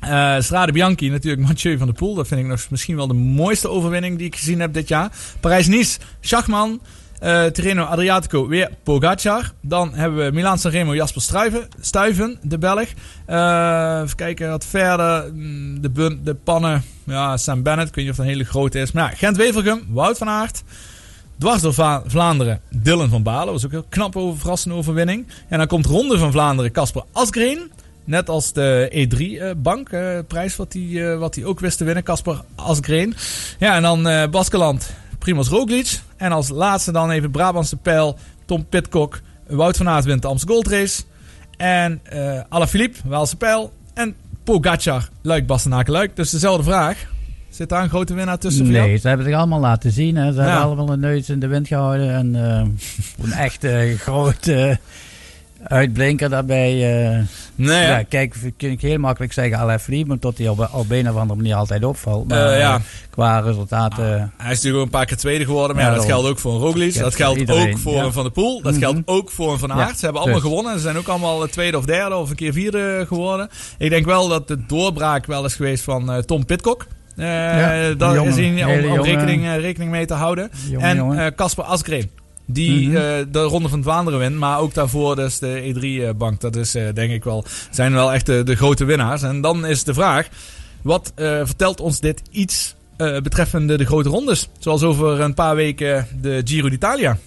Eh Strade Bianchi, natuurlijk Mathieu van der Poel. Dat vind ik nog misschien wel de mooiste overwinning die ik gezien heb dit jaar. Parijs-Nice, Schachman. Eh Tirreno Adriatico, weer Pogacar. Dan hebben we Milaan Sanremo, Jasper Stuyven, Stuyven de Belg. Eh, even kijken wat verder. Mm, De, de pannen, ja, Sam Bennett. Ik weet niet of dat een hele grote is. Maar ja, Gent-Wevelgem, Wout van Aert. Dwars door Vlaanderen, Dylan van Balen. was ook een heel knap over, verrassende overwinning. En dan komt Ronde van Vlaanderen, Casper Asgreen. Net als de E3-bank, prijs wat hij eh, wat hij ook wist te winnen, Casper Asgreen. Ja, en dan eh Baskeland, Primoz Roglic. En als laatste dan even Brabantse pijl, Tom Pitcock. Wout van Aert wint de Amstel Gold Race. En eh Alaphilippe, Waalse pijl. En Pogacar, Luik, Bastenaken, Luik. Dus dezelfde vraag. Zit daar een grote winnaar tussen? Nee, ze hebben het allemaal laten zien. Hè. Ze Ja. hebben allemaal een neus in de wind gehouden. En eh, [laughs] een echte grote uitblinker daarbij. eh. Nee, ja. ja, kijk, kun ik heel makkelijk zeggen Alaphilippe, maar tot hij op, op een of andere manier altijd opvalt. Maar Eh, ja. eh, qua resultaten... Hij is natuurlijk ook een paar keer tweede geworden. Maar Ja, dat geldt ook voor een Roglic. Dat Dat geldt ook voor een Van der Poel. Dat Mhm. geldt ook voor een Van Aert. Ze hebben allemaal dus. gewonnen. Ze zijn ook allemaal tweede of derde of een keer vierde geworden. Ik denk wel dat de doorbraak wel is geweest van Tom Pitcock. Daar is hij om, rekening, rekening mee te houden. Jongen, en Casper Asgreen. Die Mhm. eh, de Ronde van Vlaanderen wint. Maar ook daarvoor dus de E3-bank. Dat is eh, denk ik wel, zijn wel echt de, de grote winnaars. En dan is de vraag. Wat eh, vertelt ons dit iets eh, betreffende de grote rondes? Zoals over een paar weken de Giro d'Italia.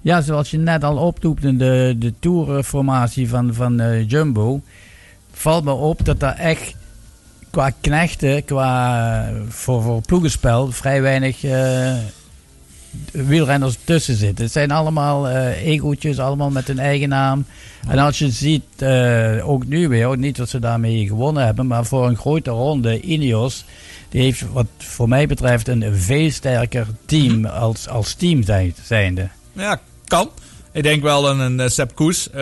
Ja, zoals je net al opdoepte, de, de tourformatie van, van eh, Jumbo. valt me op dat daar echt qua knechten, qua voor, voor ploegenspel, vrij weinig eh, wielrenners tussen zitten. Het zijn allemaal egootjes, allemaal met hun eigen naam. En als je ziet, eh, ook nu weer, ook niet dat ze daarmee gewonnen hebben, maar voor een grote ronde, Ineos, die heeft wat voor mij betreft een veel sterker team als, als team zijn, zijnde. Ja, kan. Ik denk wel een, een eh, Sepp Koes, eh,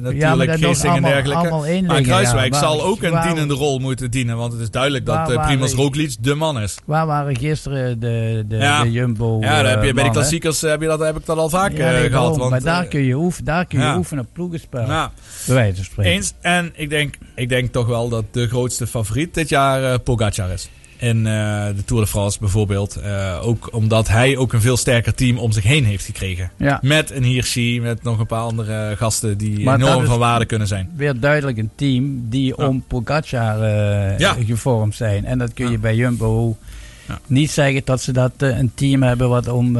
natuurlijk Geesting en dergelijke. maar Kruiswijk ja. zal ook een waar- dienende rol moeten dienen. Want het is duidelijk dat uh, waren- Primoz Roglic de man is. Waar waren gisteren de, de, Ja. de Jumbo Ja, daar heb je, eh, bij de klassiekers heb, je dat, heb ik dat al vaak Ja, eh, nee, gehad. daarom. Want, maar daar eh, kun je, daar kun je ja. oefenen op ploegenspel. Ja. Bij wijze van spreken. Eens. En ik denk, ik denk toch wel dat de grootste favoriet dit jaar eh Pogacar is. In eh, de Tour de France bijvoorbeeld. Eh, ook omdat hij ook een veel sterker team om zich heen heeft gekregen. Ja. Met een Hirschi, met nog een paar andere gasten die Maar enorm van waarde kunnen zijn. Weer duidelijk een team die om Pogacar eh, Ja. gevormd zijn. En dat kun je bij Jumbo niet zeggen dat ze dat een team hebben wat om...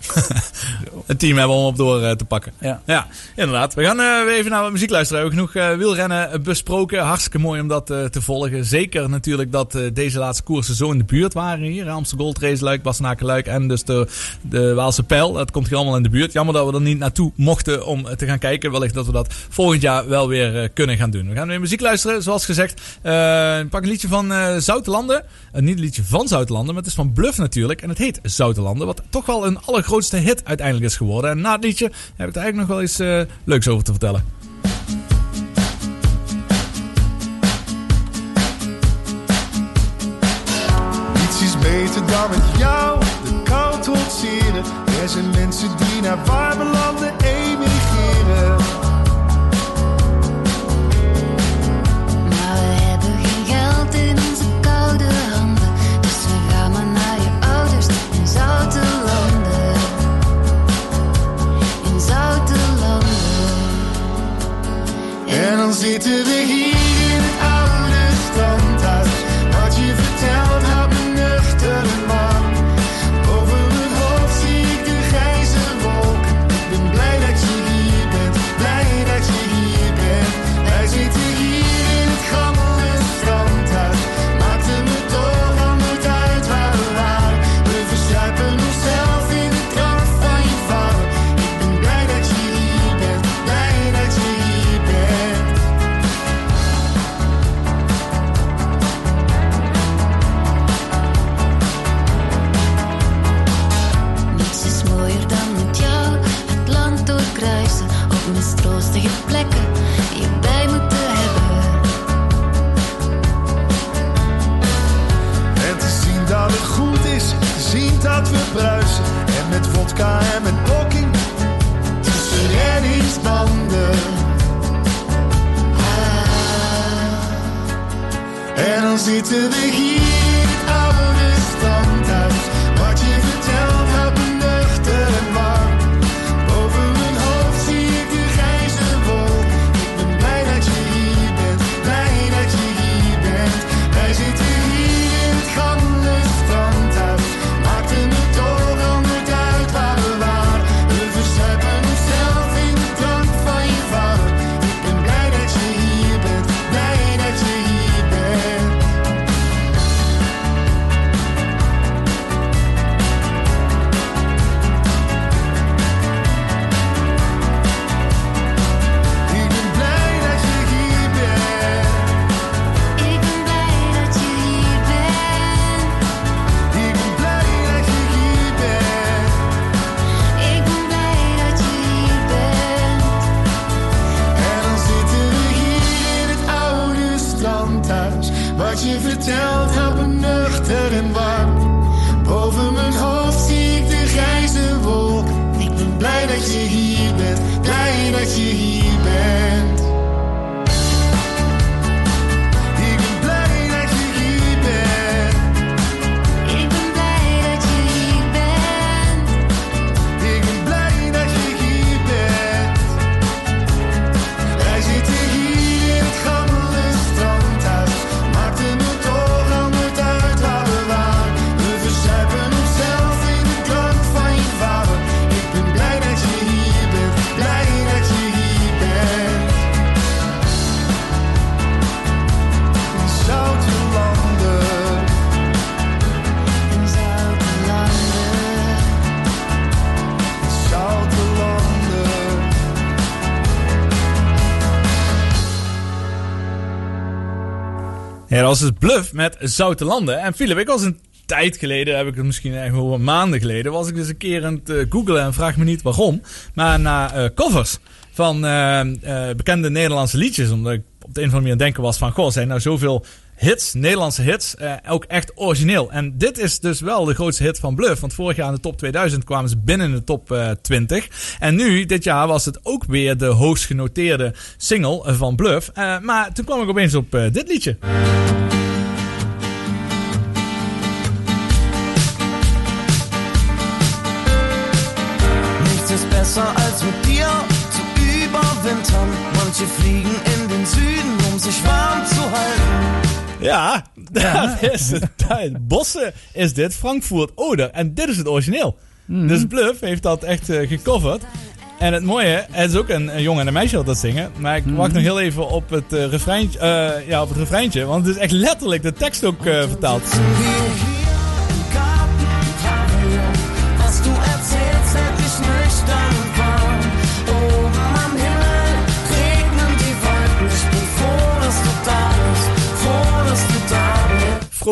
[laughs] Ja. een team hebben om op door eh, te pakken. Ja. inderdaad. We gaan eh, even naar wat muziek luisteren. We hebben genoeg eh, wielrennen besproken. Hartstikke mooi om dat te volgen. Zeker natuurlijk dat deze laatste koersen zo in de buurt waren hier. Amsterdam Gold Race, Luik, Bastenaken, Luik en dus de, de Waalse Pijl. Dat komt hier allemaal in de buurt. Jammer dat we er niet naartoe mochten om te gaan kijken. Wellicht dat we dat volgend jaar wel weer kunnen gaan doen. We gaan weer muziek luisteren, zoals gezegd. Pak een liedje van Zoutelanden. Niet een liedje van Zoutelanden, maar het is van Bluff natuurlijk. En het heet Zoutelanden, wat toch wel een allergrootste hit uiteindelijk is geworden. En na het liedje heb ik er eigenlijk nog wel iets eh, leuks over te vertellen. Niets is beter dan met jou de kou trotseren. Er zijn mensen die naar warme landen emigreren. Was dus Bluff met Zoutelanden. En Philip, ik was een tijd geleden, heb ik het misschien echt wel maanden geleden, was ik dus een keer aan het eh, googlen en vraag me niet waarom, maar naar eh, covers van eh, bekende Nederlandse liedjes. Omdat ik op de een of andere manier aan denken was van, goh, zijn nou zoveel hits, Nederlandse hits, eh, ook echt origineel. En dit is dus wel de grootste hit van Bluff. Want vorig jaar in de top 2000 kwamen ze binnen de top eh, 20. En nu, dit jaar, was het ook weer de hoogst genoteerde single eh, van Bluff. Eh, maar toen kwam ik opeens op eh, dit liedje. Nichts ist besser als dir halten. Ja, dat is het. Bossen is dit, Frankfurt Oder. En dit is het origineel. Dus Bluff heeft dat echt eh, gecoverd. En het mooie, het is ook een, een jongen en een meisje dat dat zingen. Maar ik wacht nog heel even op het, eh, refreintje, eh, ja, op het refreintje. Want het is echt letterlijk de tekst ook vertaald.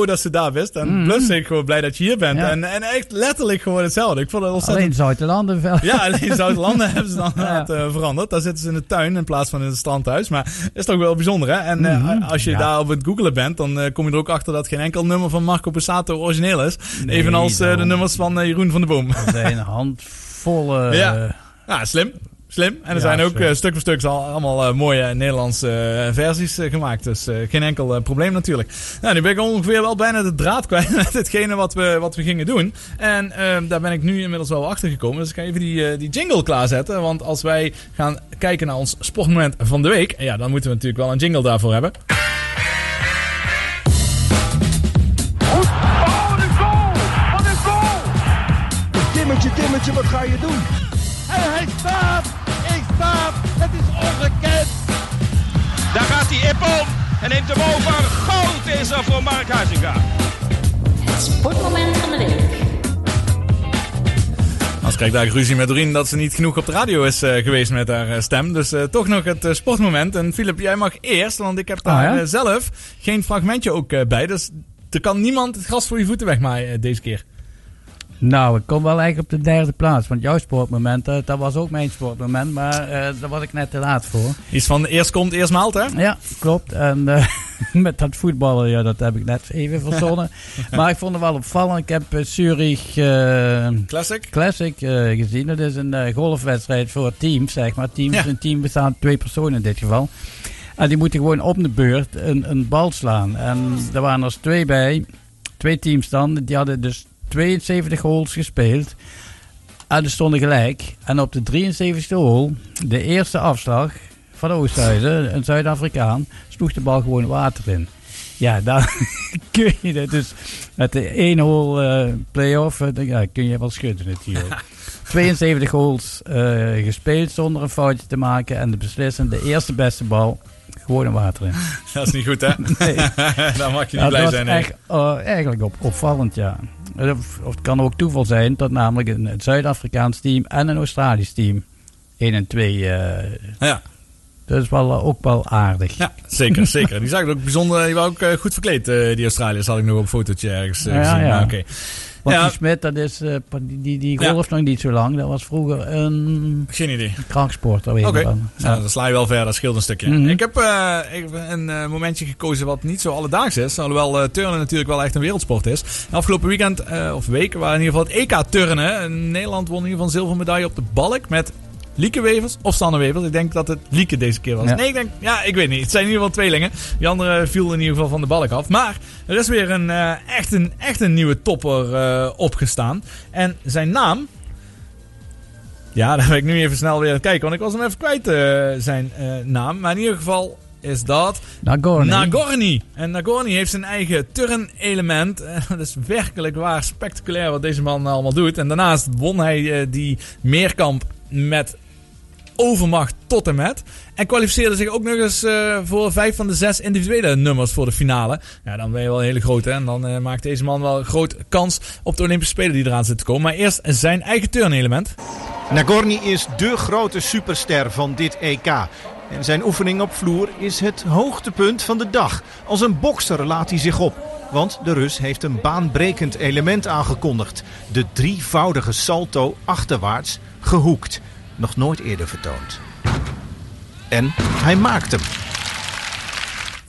Dat ze daar wist. En plus ik gewoon blij dat je hier bent. En, en echt letterlijk gewoon hetzelfde. Ik vond het ontzettend... Alleen Zuid-Landen wel. Ja, alleen Zuid-Landen hebben ze dan [laughs] [laughs] inderdaad, eh, veranderd. Daar zitten ze in de tuin in plaats van in het strandhuis. Maar is toch wel bijzonder, hè? En eh, Mhm. als je Ja. daar op het googelen bent, dan eh, kom je er ook achter dat geen enkel nummer van Marco Passato origineel is. Nee, Evenals de nummers van Jeroen van der Boom. Er zijn een [laughs] handvolle... Ja. ja, slim. Slim. En er Ja, zijn ook slim. eh, stuk voor stuk al, allemaal eh, mooie Nederlandse eh, versies gemaakt. Dus eh, geen enkel probleem natuurlijk. Nou, nu ben ik ongeveer wel bijna de draad [laughs] kwijt met hetgene wat we, wat we gingen doen. En eh, daar ben ik nu inmiddels wel achter gekomen. Dus ik ga even die, die jingle klaarzetten. Want als wij gaan kijken naar ons sportmoment van de week. Ja, dan moeten we natuurlijk wel een jingle daarvoor hebben. Timmetje, Timmetje, wat ga je doen? En hij staat! Staat! Het is ongekend! Daar gaat hij Ippon en neemt hem over. Goud is er voor Mark Huizinga. Het sportmoment van de week. Als krijg ik daar ruzie met Doreen dat ze niet genoeg op de radio is eh, geweest met haar eh, stem. Dus eh, toch nog het sportmoment. En Filip, jij mag eerst, want ik heb daar Ah, ja? eh, zelf geen fragmentje ook bij. Dus er kan niemand het gras voor je voeten wegmaaien deze keer. Nou, ik kom wel eigenlijk op de derde plaats. Want jouw sportmoment, eh, dat was ook mijn sportmoment. Maar eh, daar was ik net te laat voor. Iets van eerst komt, eerst maalt, hè? Ja, klopt. En eh, [laughs] met dat voetballen, ja, dat heb ik net even verzonnen. [laughs] maar ik vond het wel opvallend. Ik heb Zurich Classic. Classic gezien. Dat is een golfwedstrijd voor teams, zeg maar. Teams, Ja. Een team bestaat uit twee personen in dit geval. En die moeten gewoon op de beurt een, een bal slaan. En er waren er twee bij. Twee teams dan. Die hadden dus 72 holes gespeeld. En die stonden gelijk. En op de 73e hole, de eerste afslag van Oosthuizen, een Zuid-Afrikaan, sloeg de bal gewoon water in. Ja, daar [laughs] kun je het dus met de 1 hole eh, play-off, eh, ja, kun je wel schudden natuurlijk. [laughs] 72 holes eh, gespeeld zonder een foutje te maken en de beslissende eerste beste bal gewoon in water in. [laughs] Dat is niet goed, hè? [laughs] Nee. [laughs] Daar mag je niet Ja, blij dat zijn. echt, eh, eigenlijk op, opvallend, ja. Of, of het kan ook toeval zijn dat namelijk een, een Zuid-Afrikaans team en een Australisch team 1 en 2. eh ja. Dat is wel, eh, ook wel aardig. Ja, zeker, zeker. Die zag ik ook bijzonder, die waren ook eh, goed verkleed, eh, die Australiërs. Had ik nog op een fotootje ergens eh, Ja, gezien. ja. Oké. Want Ja. die Smit, dat is, eh, die, die, die Ja. nog niet zo lang. Dat was vroeger een Geen idee. krachtsport. Oké, nou, dan sla je wel ver, dat scheelt een stukje. Mhm. Ik heb ik heb een eh, momentje gekozen wat niet zo alledaags is. Alhoewel turnen natuurlijk wel echt een wereldsport is. Afgelopen weekend, of week, waren in ieder geval het EK turnen. En Nederland won in ieder geval een zilveren medaille op de balk met Lieke Wevers of Sanne Wevers. Ik denk dat het Lieke deze keer was. Ja. Nee, ik denk, ja, ik weet niet. Het zijn in ieder geval tweelingen. Die andere viel in ieder geval van de balk af. Maar er is weer een, eh, echt, een, echt een nieuwe topper eh, opgestaan. En zijn naam, ja, [laughs] daar ben ik nu even snel weer aan het kijken. Want ik was hem even kwijt, eh, zijn naam. Maar in ieder geval is dat... Nagorny. Nagorny. En Nagorny heeft zijn eigen turn-element. [laughs] Dat is werkelijk waar spectaculair wat deze man allemaal doet. En daarnaast won hij die meerkamp met overmacht tot en met. En kwalificeerde zich ook nog eens eh, voor vijf van de zes individuele nummers voor de finale. Ja, dan ben je wel een hele grote. En dan eh, maakt deze man wel groot kans op de Olympische Spelen die eraan zitten te komen. Maar eerst zijn eigen turnelement. Nagorny is dé grote superster van dit EK. En zijn oefening op vloer is het hoogtepunt van de dag. Als een bokser laat hij zich op. Want de Rus heeft een baanbrekend element aangekondigd. De drievoudige salto achterwaarts gehoekt. Nog nooit eerder vertoond. En hij maakt hem. [laughs]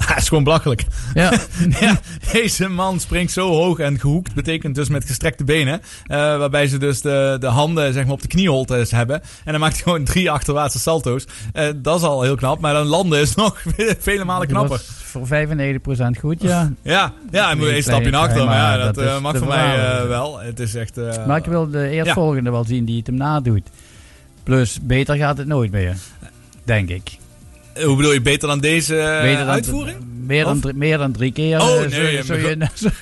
Het is gewoon belachelijk. Ja. [laughs] ja, deze man springt zo hoog en gehoekt betekent dus met gestrekte benen. eh, waarbij ze dus de, de handen zeg maar, op de knieholtes hebben. En dan maakt hij [laughs] gewoon drie achterwaartse salto's. Eh, dat is al heel knap, maar dan landen is nog vele malen knapper. voor 95% goed, ja. Ja, ja hij moet Een één stapje naar maar ja, dat, dat eh, mag voor mij eh, wel. Het is echt... eh, Maar ik wil de eerstvolgende wel zien die het hem nadoet. Plus, beter gaat het nooit meer. Denk ik. Hoe bedoel je, beter dan deze Beter dan- uitvoering? Meer dan, drie, meer dan drie keer. Oh, eh, nee, je- je-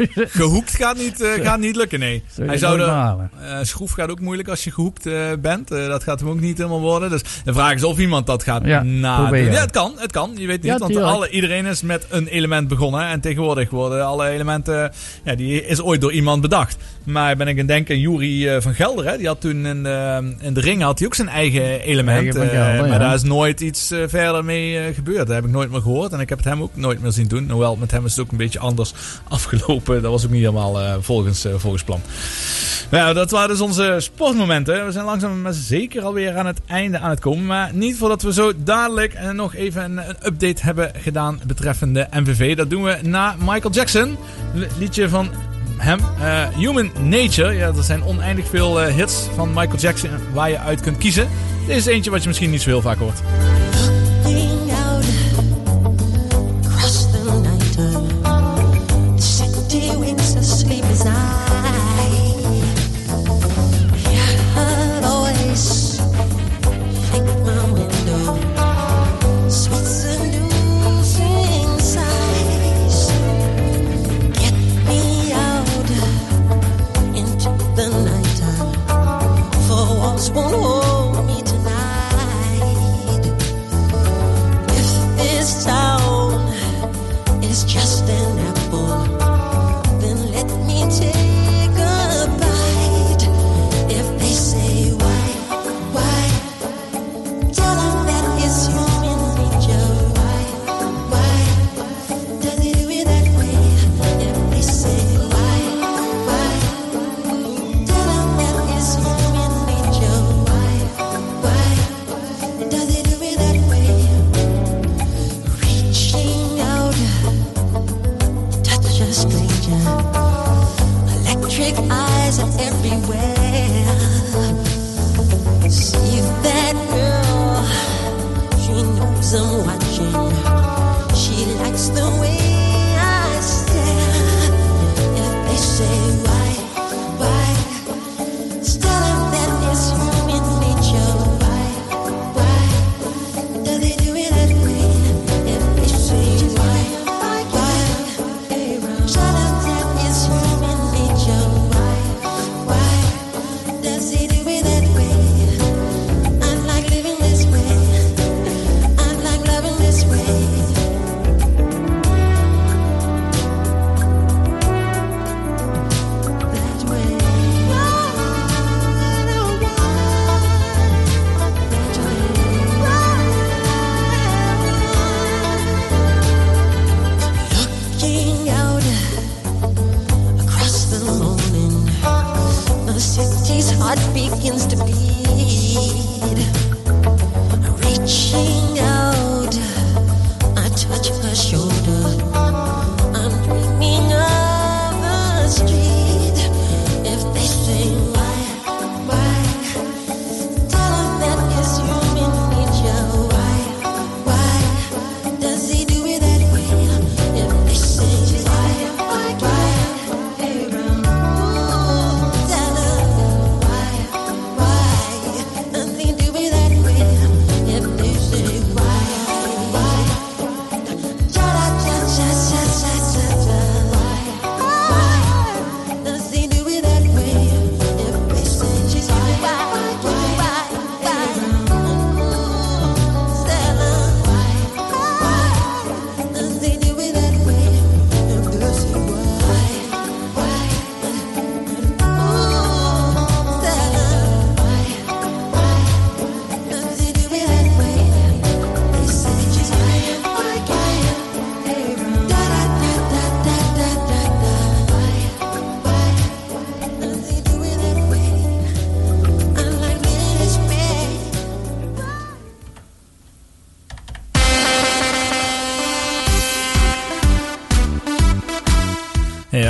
[laughs] je- Gehoekt gaat niet, eh, gaat niet lukken, nee. Hij zou de, eh, schroef gaat ook moeilijk als je gehoekt eh, bent. Dat gaat hem ook niet helemaal worden. Dus de vraag is of iemand dat gaat Ja, nadoen. Ja, het kan, het kan. Je weet niet, Ja, want alle, iedereen is met een element begonnen. En tegenwoordig worden alle elementen, ja, die is ooit door iemand bedacht. Maar ben ik aan denken, Jury van Gelder, hè, die had toen in de, in de ring had hij ook zijn eigen element. Eigen Van Gelder, maar daar is nooit iets verder mee gebeurd. Dat heb ik nooit meer gehoord. En ik heb het hem ook nooit meer zien doen. Hoewel, met hem is het ook een beetje anders [laughs] afgelopen. Dat was ook niet helemaal eh, volgens, eh, volgens plan. Nou, dat waren dus onze sportmomenten. We zijn langzaam maar zeker alweer aan het einde aan het komen. Maar niet voordat we zo dadelijk eh, nog even een, update hebben gedaan betreffende MVV. Dat doen we na Michael Jackson. Li- Liedje van hem. Human Nature. Ja, er zijn oneindig veel hits van Michael Jackson waar je uit kunt kiezen. Dit is eentje wat je misschien niet zo heel vaak hoort. Uno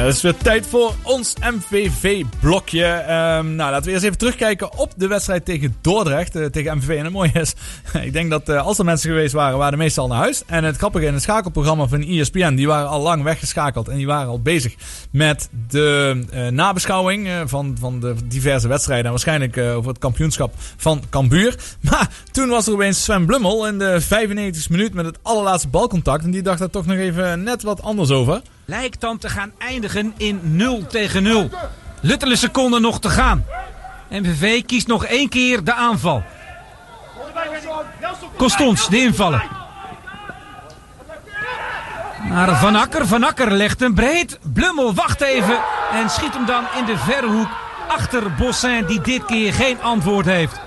het is weer tijd voor ons MVV-blokje. Ehm, nou, laten we eerst even terugkijken op de wedstrijd tegen Dordrecht, eh, tegen MVV. En het mooie is, [laughs] ik denk dat eh, als er mensen geweest waren, waren de meestal al naar huis. En het grappige in het schakelprogramma van ESPN, die waren al lang weggeschakeld. En die waren al bezig met de eh, nabeschouwing eh, van, van de diverse wedstrijden. En waarschijnlijk eh, over het kampioenschap van Cambuur. [laughs] Maar toen was er opeens Sven Blummel in de 95e minuut met het allerlaatste balcontact. En die dacht daar toch nog even net wat anders over. Lijkt dan te gaan eindigen in 0 tegen 0. Luttele seconden nog te gaan. MVV kiest nog één keer de aanval. Costons, de invallen. Naar Van Akker. Van Akker legt hem breed. Blummel wacht even en schiet hem dan in de verre hoek achter Bossin die dit keer geen antwoord heeft.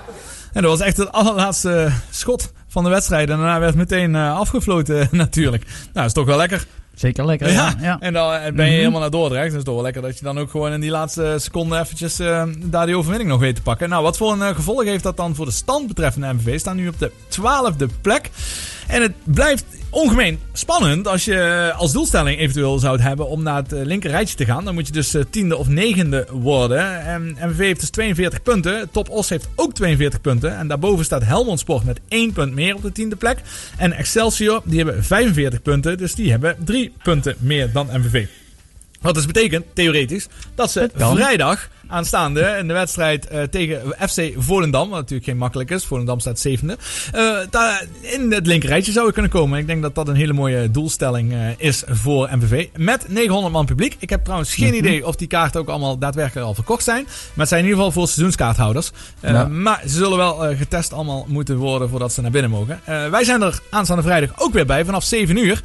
En dat was echt het allerlaatste schot van de wedstrijd. En daarna werd meteen eh, afgefloten [laughs] natuurlijk. Nou, dat is toch wel lekker. Zeker lekker, Ja, ja. ja. en dan eh, ben je Mhm. helemaal naar Dordrecht. Dus het is toch wel lekker dat je dan ook gewoon in die laatste seconde eventjes eh, daar die overwinning nog weet te pakken. Nou, wat voor een gevolg heeft dat dan voor de stand betreffende MVV? Staan nu op de twaalfde plek. En het blijft ongemeen spannend als je eh, als doelstelling eventueel zou hebben om naar het eh, linker rijtje te gaan. Dan moet je dus eh, tiende of negende worden. En MVV heeft dus 42 punten. Top Os heeft ook 42 punten. En daarboven staat Helmond Sport met 1 punt meer op de tiende plek. En Excelsior, die hebben 45 punten. Dus die hebben 3 punten meer dan MVV. Wat dus betekent, theoretisch, dat ze vrijdag aanstaande in de wedstrijd eh, tegen FC Volendam, wat natuurlijk geen makkelijk is, Volendam staat zevende, eh, daar in het linkerrijtje zouden kunnen komen. Ik denk dat dat een hele mooie doelstelling eh, is voor MVV. Met 900 man publiek. Ik heb trouwens geen Mhm. idee of die kaarten ook allemaal daadwerkelijk al verkocht zijn. Maar het zijn in ieder geval voor seizoenskaarthouders. Ja. Maar ze zullen wel getest allemaal moeten worden voordat ze naar binnen mogen. Wij zijn er aanstaande vrijdag ook weer bij vanaf 7 uur.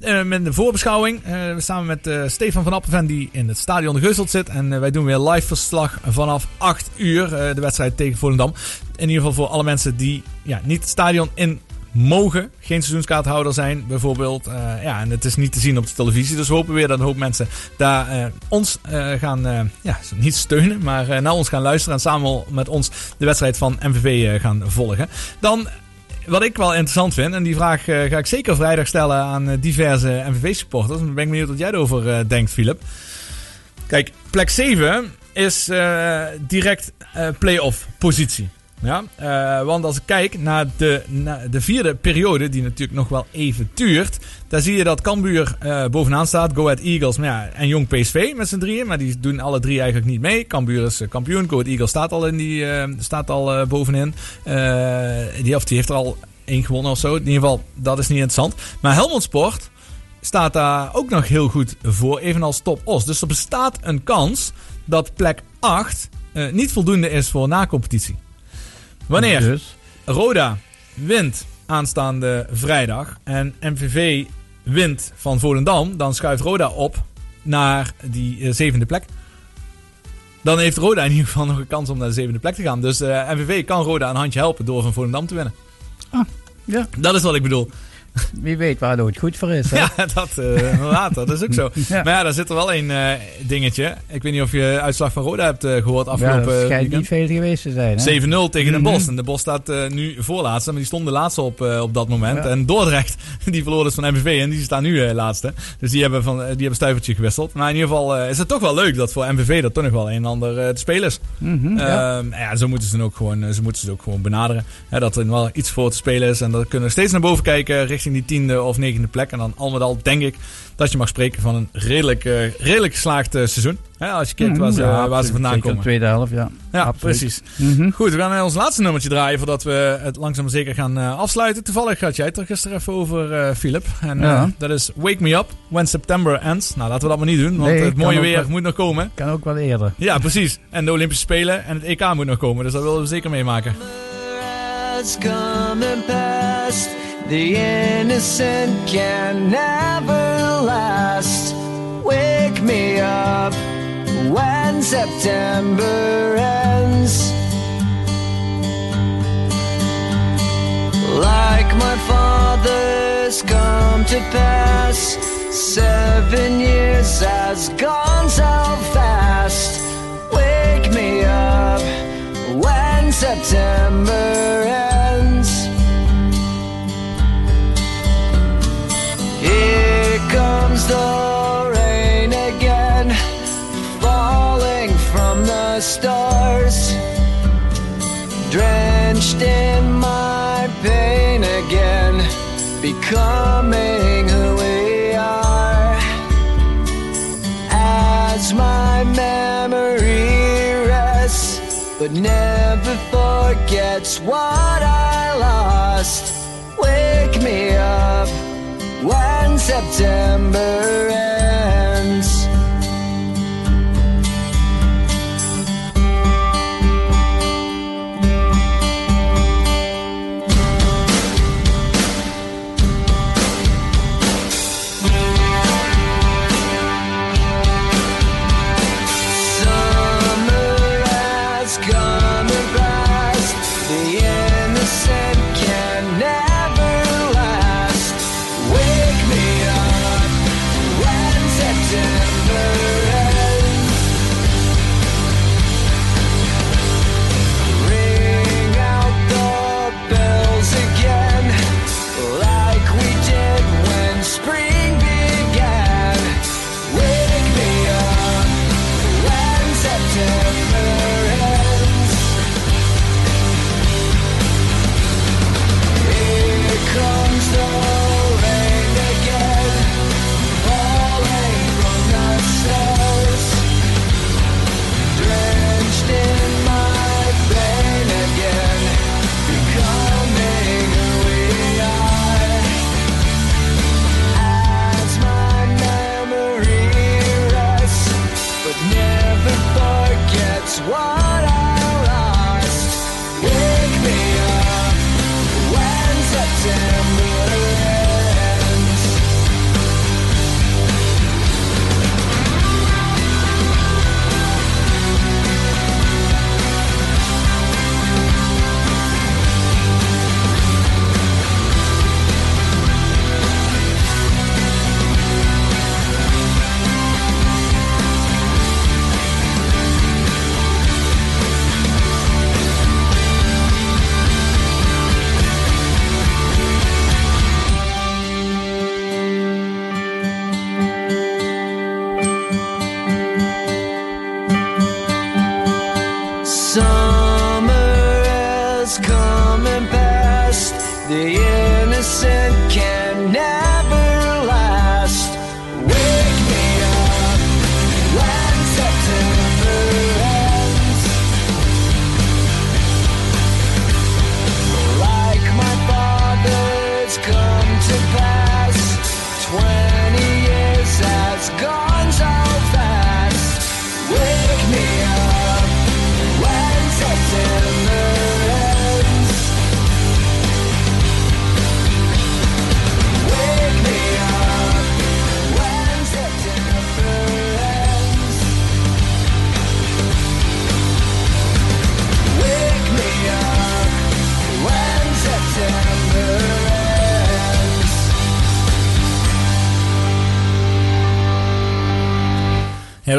Eh, met de voorbeschouwing. Eh, we samen met eh, Stefan van Appenven die in het stadion de Geuselt zit. En wij doen weer live verslag vanaf 8 uur. de wedstrijd tegen Volendam. In ieder geval voor alle mensen die ja, niet het stadion in mogen. Geen seizoenskaarthouder zijn bijvoorbeeld. Ja, en het is niet te zien op de televisie. Dus we hopen weer dat een hoop mensen daar ons gaan, ja, niet steunen. Maar naar ons gaan luisteren. En samen met ons de wedstrijd van MVV gaan volgen. Dan wat ik wel interessant vind, en die vraag eh, ga ik zeker vrijdag stellen aan eh, diverse MVV-supporters. Dan ben ik benieuwd wat jij erover eh, denkt, Philip. Kijk, plek 7 is direct play-off positie. Ja? Eh, want als ik kijk naar de, de vierde periode, die natuurlijk nog wel even duurt. Daar zie je dat Cambuur eh, bovenaan staat. Go Ahead Eagles maar ja, en Jong PSV met z'n drieën. Maar die doen alle drie eigenlijk niet mee. Cambuur is eh, kampioen. Go Ahead Eagles staat al, in die, staat al bovenin. Die, of die heeft er al één gewonnen of zo. In ieder geval, dat is niet interessant. Maar Helmond Sport staat daar ook nog heel goed voor. Evenals Top Os. Dus er bestaat een kans dat plek 8 eh, niet voldoende is voor na-competitie. Wanneer Dus? Roda wint aanstaande vrijdag en MVV wint van Volendam, dan schuift Roda op naar die eh, zevende plek. Dan heeft Roda in ieder geval nog een kans om naar de zevende plek te gaan. Dus eh, MVV kan Roda een handje helpen door van Volendam te winnen. ja. Dat is wat ik bedoel. [laughs] Wie weet waar het goed voor is. Hè? Ja, dat, eh dat is ook zo. [laughs] Ja. Maar ja, daar zit er wel één eh, dingetje. Ik weet niet of je de uitslag van Roda hebt eh, gehoord Ja, afgelopen dat schijnt niet veel geweest te zijn. hè? 7-0 tegen Den Mhm. Bosch. En de Bosch staat nu voorlaatste. Maar die stonden laatste op, op dat moment. Ja. En Dordrecht, [laughs] die verloor dus van MVV. En die staan nu laatste. Dus die hebben, van, die hebben stuivertje gewisseld. Maar in ieder geval is het toch wel leuk dat voor MVV dat toch nog wel een en ander te spelen is. Mhm, ja. Ja, zo moeten ze het ook gewoon, zo moeten ze ook gewoon benaderen. Hè, dat er wel iets voor te spelen is. En dan kunnen we steeds naar boven kijken richting die tiende of negende plek. En dan al met al denk ik dat je mag spreken van een redelijk, eh, redelijk geslaagd eh, seizoen. Hè, als je kijkt waar ze, Ja, waar ze vandaan Zeker komen. de tweede helft, ja. Ja, Absoluut. precies. Mhm. Goed, we gaan naar ons laatste nummertje draaien voordat we het langzaam maar zeker gaan eh, afsluiten. Toevallig had jij het er gisteren even over, eh Philip. En eh, Ja. dat is Wake Me Up When September Ends. Nou, laten we dat maar niet doen, want Nee, het mooie weer wel- moet nog komen. Kan ook wel eerder. Ja, precies. En de Olympische Spelen en het EK moet nog komen, dus dat willen we zeker meemaken. The innocent can never last. Wake me up when September ends. Like my father's come to pass. Seven years has gone so fast. Wake me up when September ends. the rain again, falling from the stars, drenched in my pain again, becoming who we are. As my memory rests, but never forgets what I lost. Wake me up. Wake September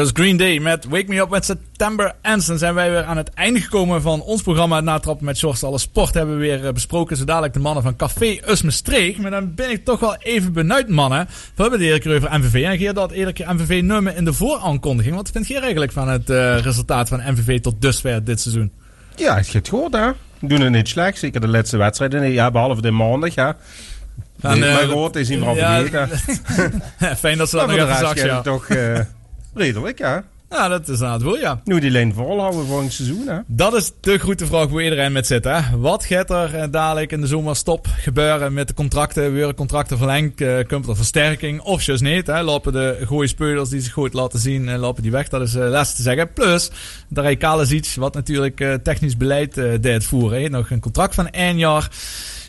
dat is Green Day met Wake Me Up met September. Dan zijn wij weer aan het einde gekomen van ons programma Natrappen met Sjors. Alle sport hebben we weer eh, besproken. Zo dadelijk de mannen van Café Usmestreek. Maar dan ben ik toch wel even benieuwd, mannen. We hebben het eerder keer over MVV. En Geer dat eerder keer MVV nummer in de vooraankondiging. Wat vind jij eigenlijk van het eh, resultaat van MVV tot dusver dit seizoen? Ja, het gaat goed, hè? Doen het niet slecht. Zeker de laatste wedstrijden. Ja, behalve de maandag, ja. Nee, eh, maar goed, is iemand ja, vergeten. [laughs] Fijn dat ze dat nog even zag, ja. toch redelijk, ja. Ja, dat is aan het woord, ja. Nu die lijn volhouden volgend seizoen, hè? Dat is de grote vraag waar iedereen met zit. Hè? Wat gaat er eh, dadelijk in de zomerstop gebeuren met de contracten? Weer contracten verlengd? eh, komt er versterking? Of juist niet? Hè? Lopen de gooie speurders die zich goed laten zien, eh, lopen die weg? Dat is eh les te zeggen. Plus, de Ray Kalesic, wat natuurlijk eh, technisch beleid deed voeren. hè. Nog een contract van één jaar.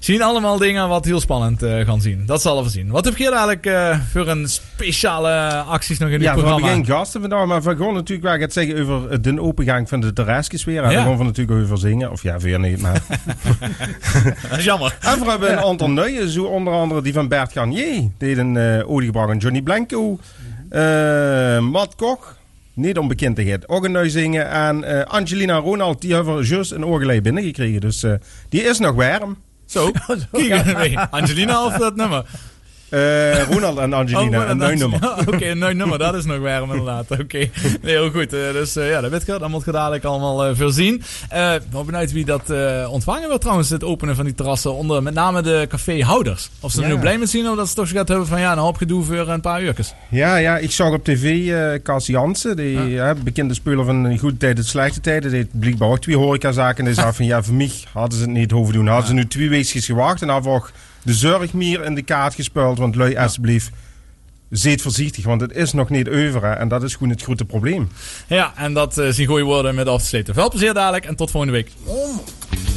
Zien allemaal dingen wat heel spannend eh, gaan zien. Dat zal we zien. Wat heb je eigenlijk eh, voor een speciale acties nog in dit Ja, we programma? hebben geen gasten vandaag, maar we gaan natuurlijk wel het zeggen over de opengang van de terrasjes weer. En Ja. Daar gaan we natuurlijk over zingen. Of ja, weer niet, maar... [laughs] dat is jammer. En we hebben een aantal nieuwe, zo onder andere die van Bert Garnier. Die een uh, aan Johnny Blanco. eh Matt Koch, niet ook een nieuw zingen. En Angelina Ronald, die hebben we juist een oor geleden binnengekregen. Dus die is nog warm. [laughs] Zo, kijk, nee, Angelina of dat nummer? Eh, Ronald en Angelina, Oh, een nieuw nummer. Ja, [laughs] Oké, een nieuw nummer, dat is nog warm inderdaad. [laughs] Oké, nee, heel goed. Eh, dus eh, ja, dat weet dat moet je dadelijk allemaal veel zien. Eh, Ik ben benieuwd wie dat ontvangen wil trouwens, het openen van die terrassen onder met name de caféhouders. Of ze er Ja. nu blij mee zien of dat ze toch gaat hebben van ja, een hoop gedoe voor een paar uurtjes. Ja, ja, ik zag op tv Cas Jansen, die hè, bekende speler van de goede tijden, de slechte tijden. Die blijkbaar ook twee horecazaken. En die zei [laughs] van ja, voor mij hadden ze het niet hoeven doen. Hadden ze nu twee weekjes gewacht en dan de zorg meer in de kaart gespeeld. Want lui, alsjeblieft, zeet voorzichtig, want het is nog niet over. hè. En dat is gewoon het grote probleem. Ja, en dat eh zien goede woorden met af te sluiten. Veel plezier dadelijk en tot volgende week. Om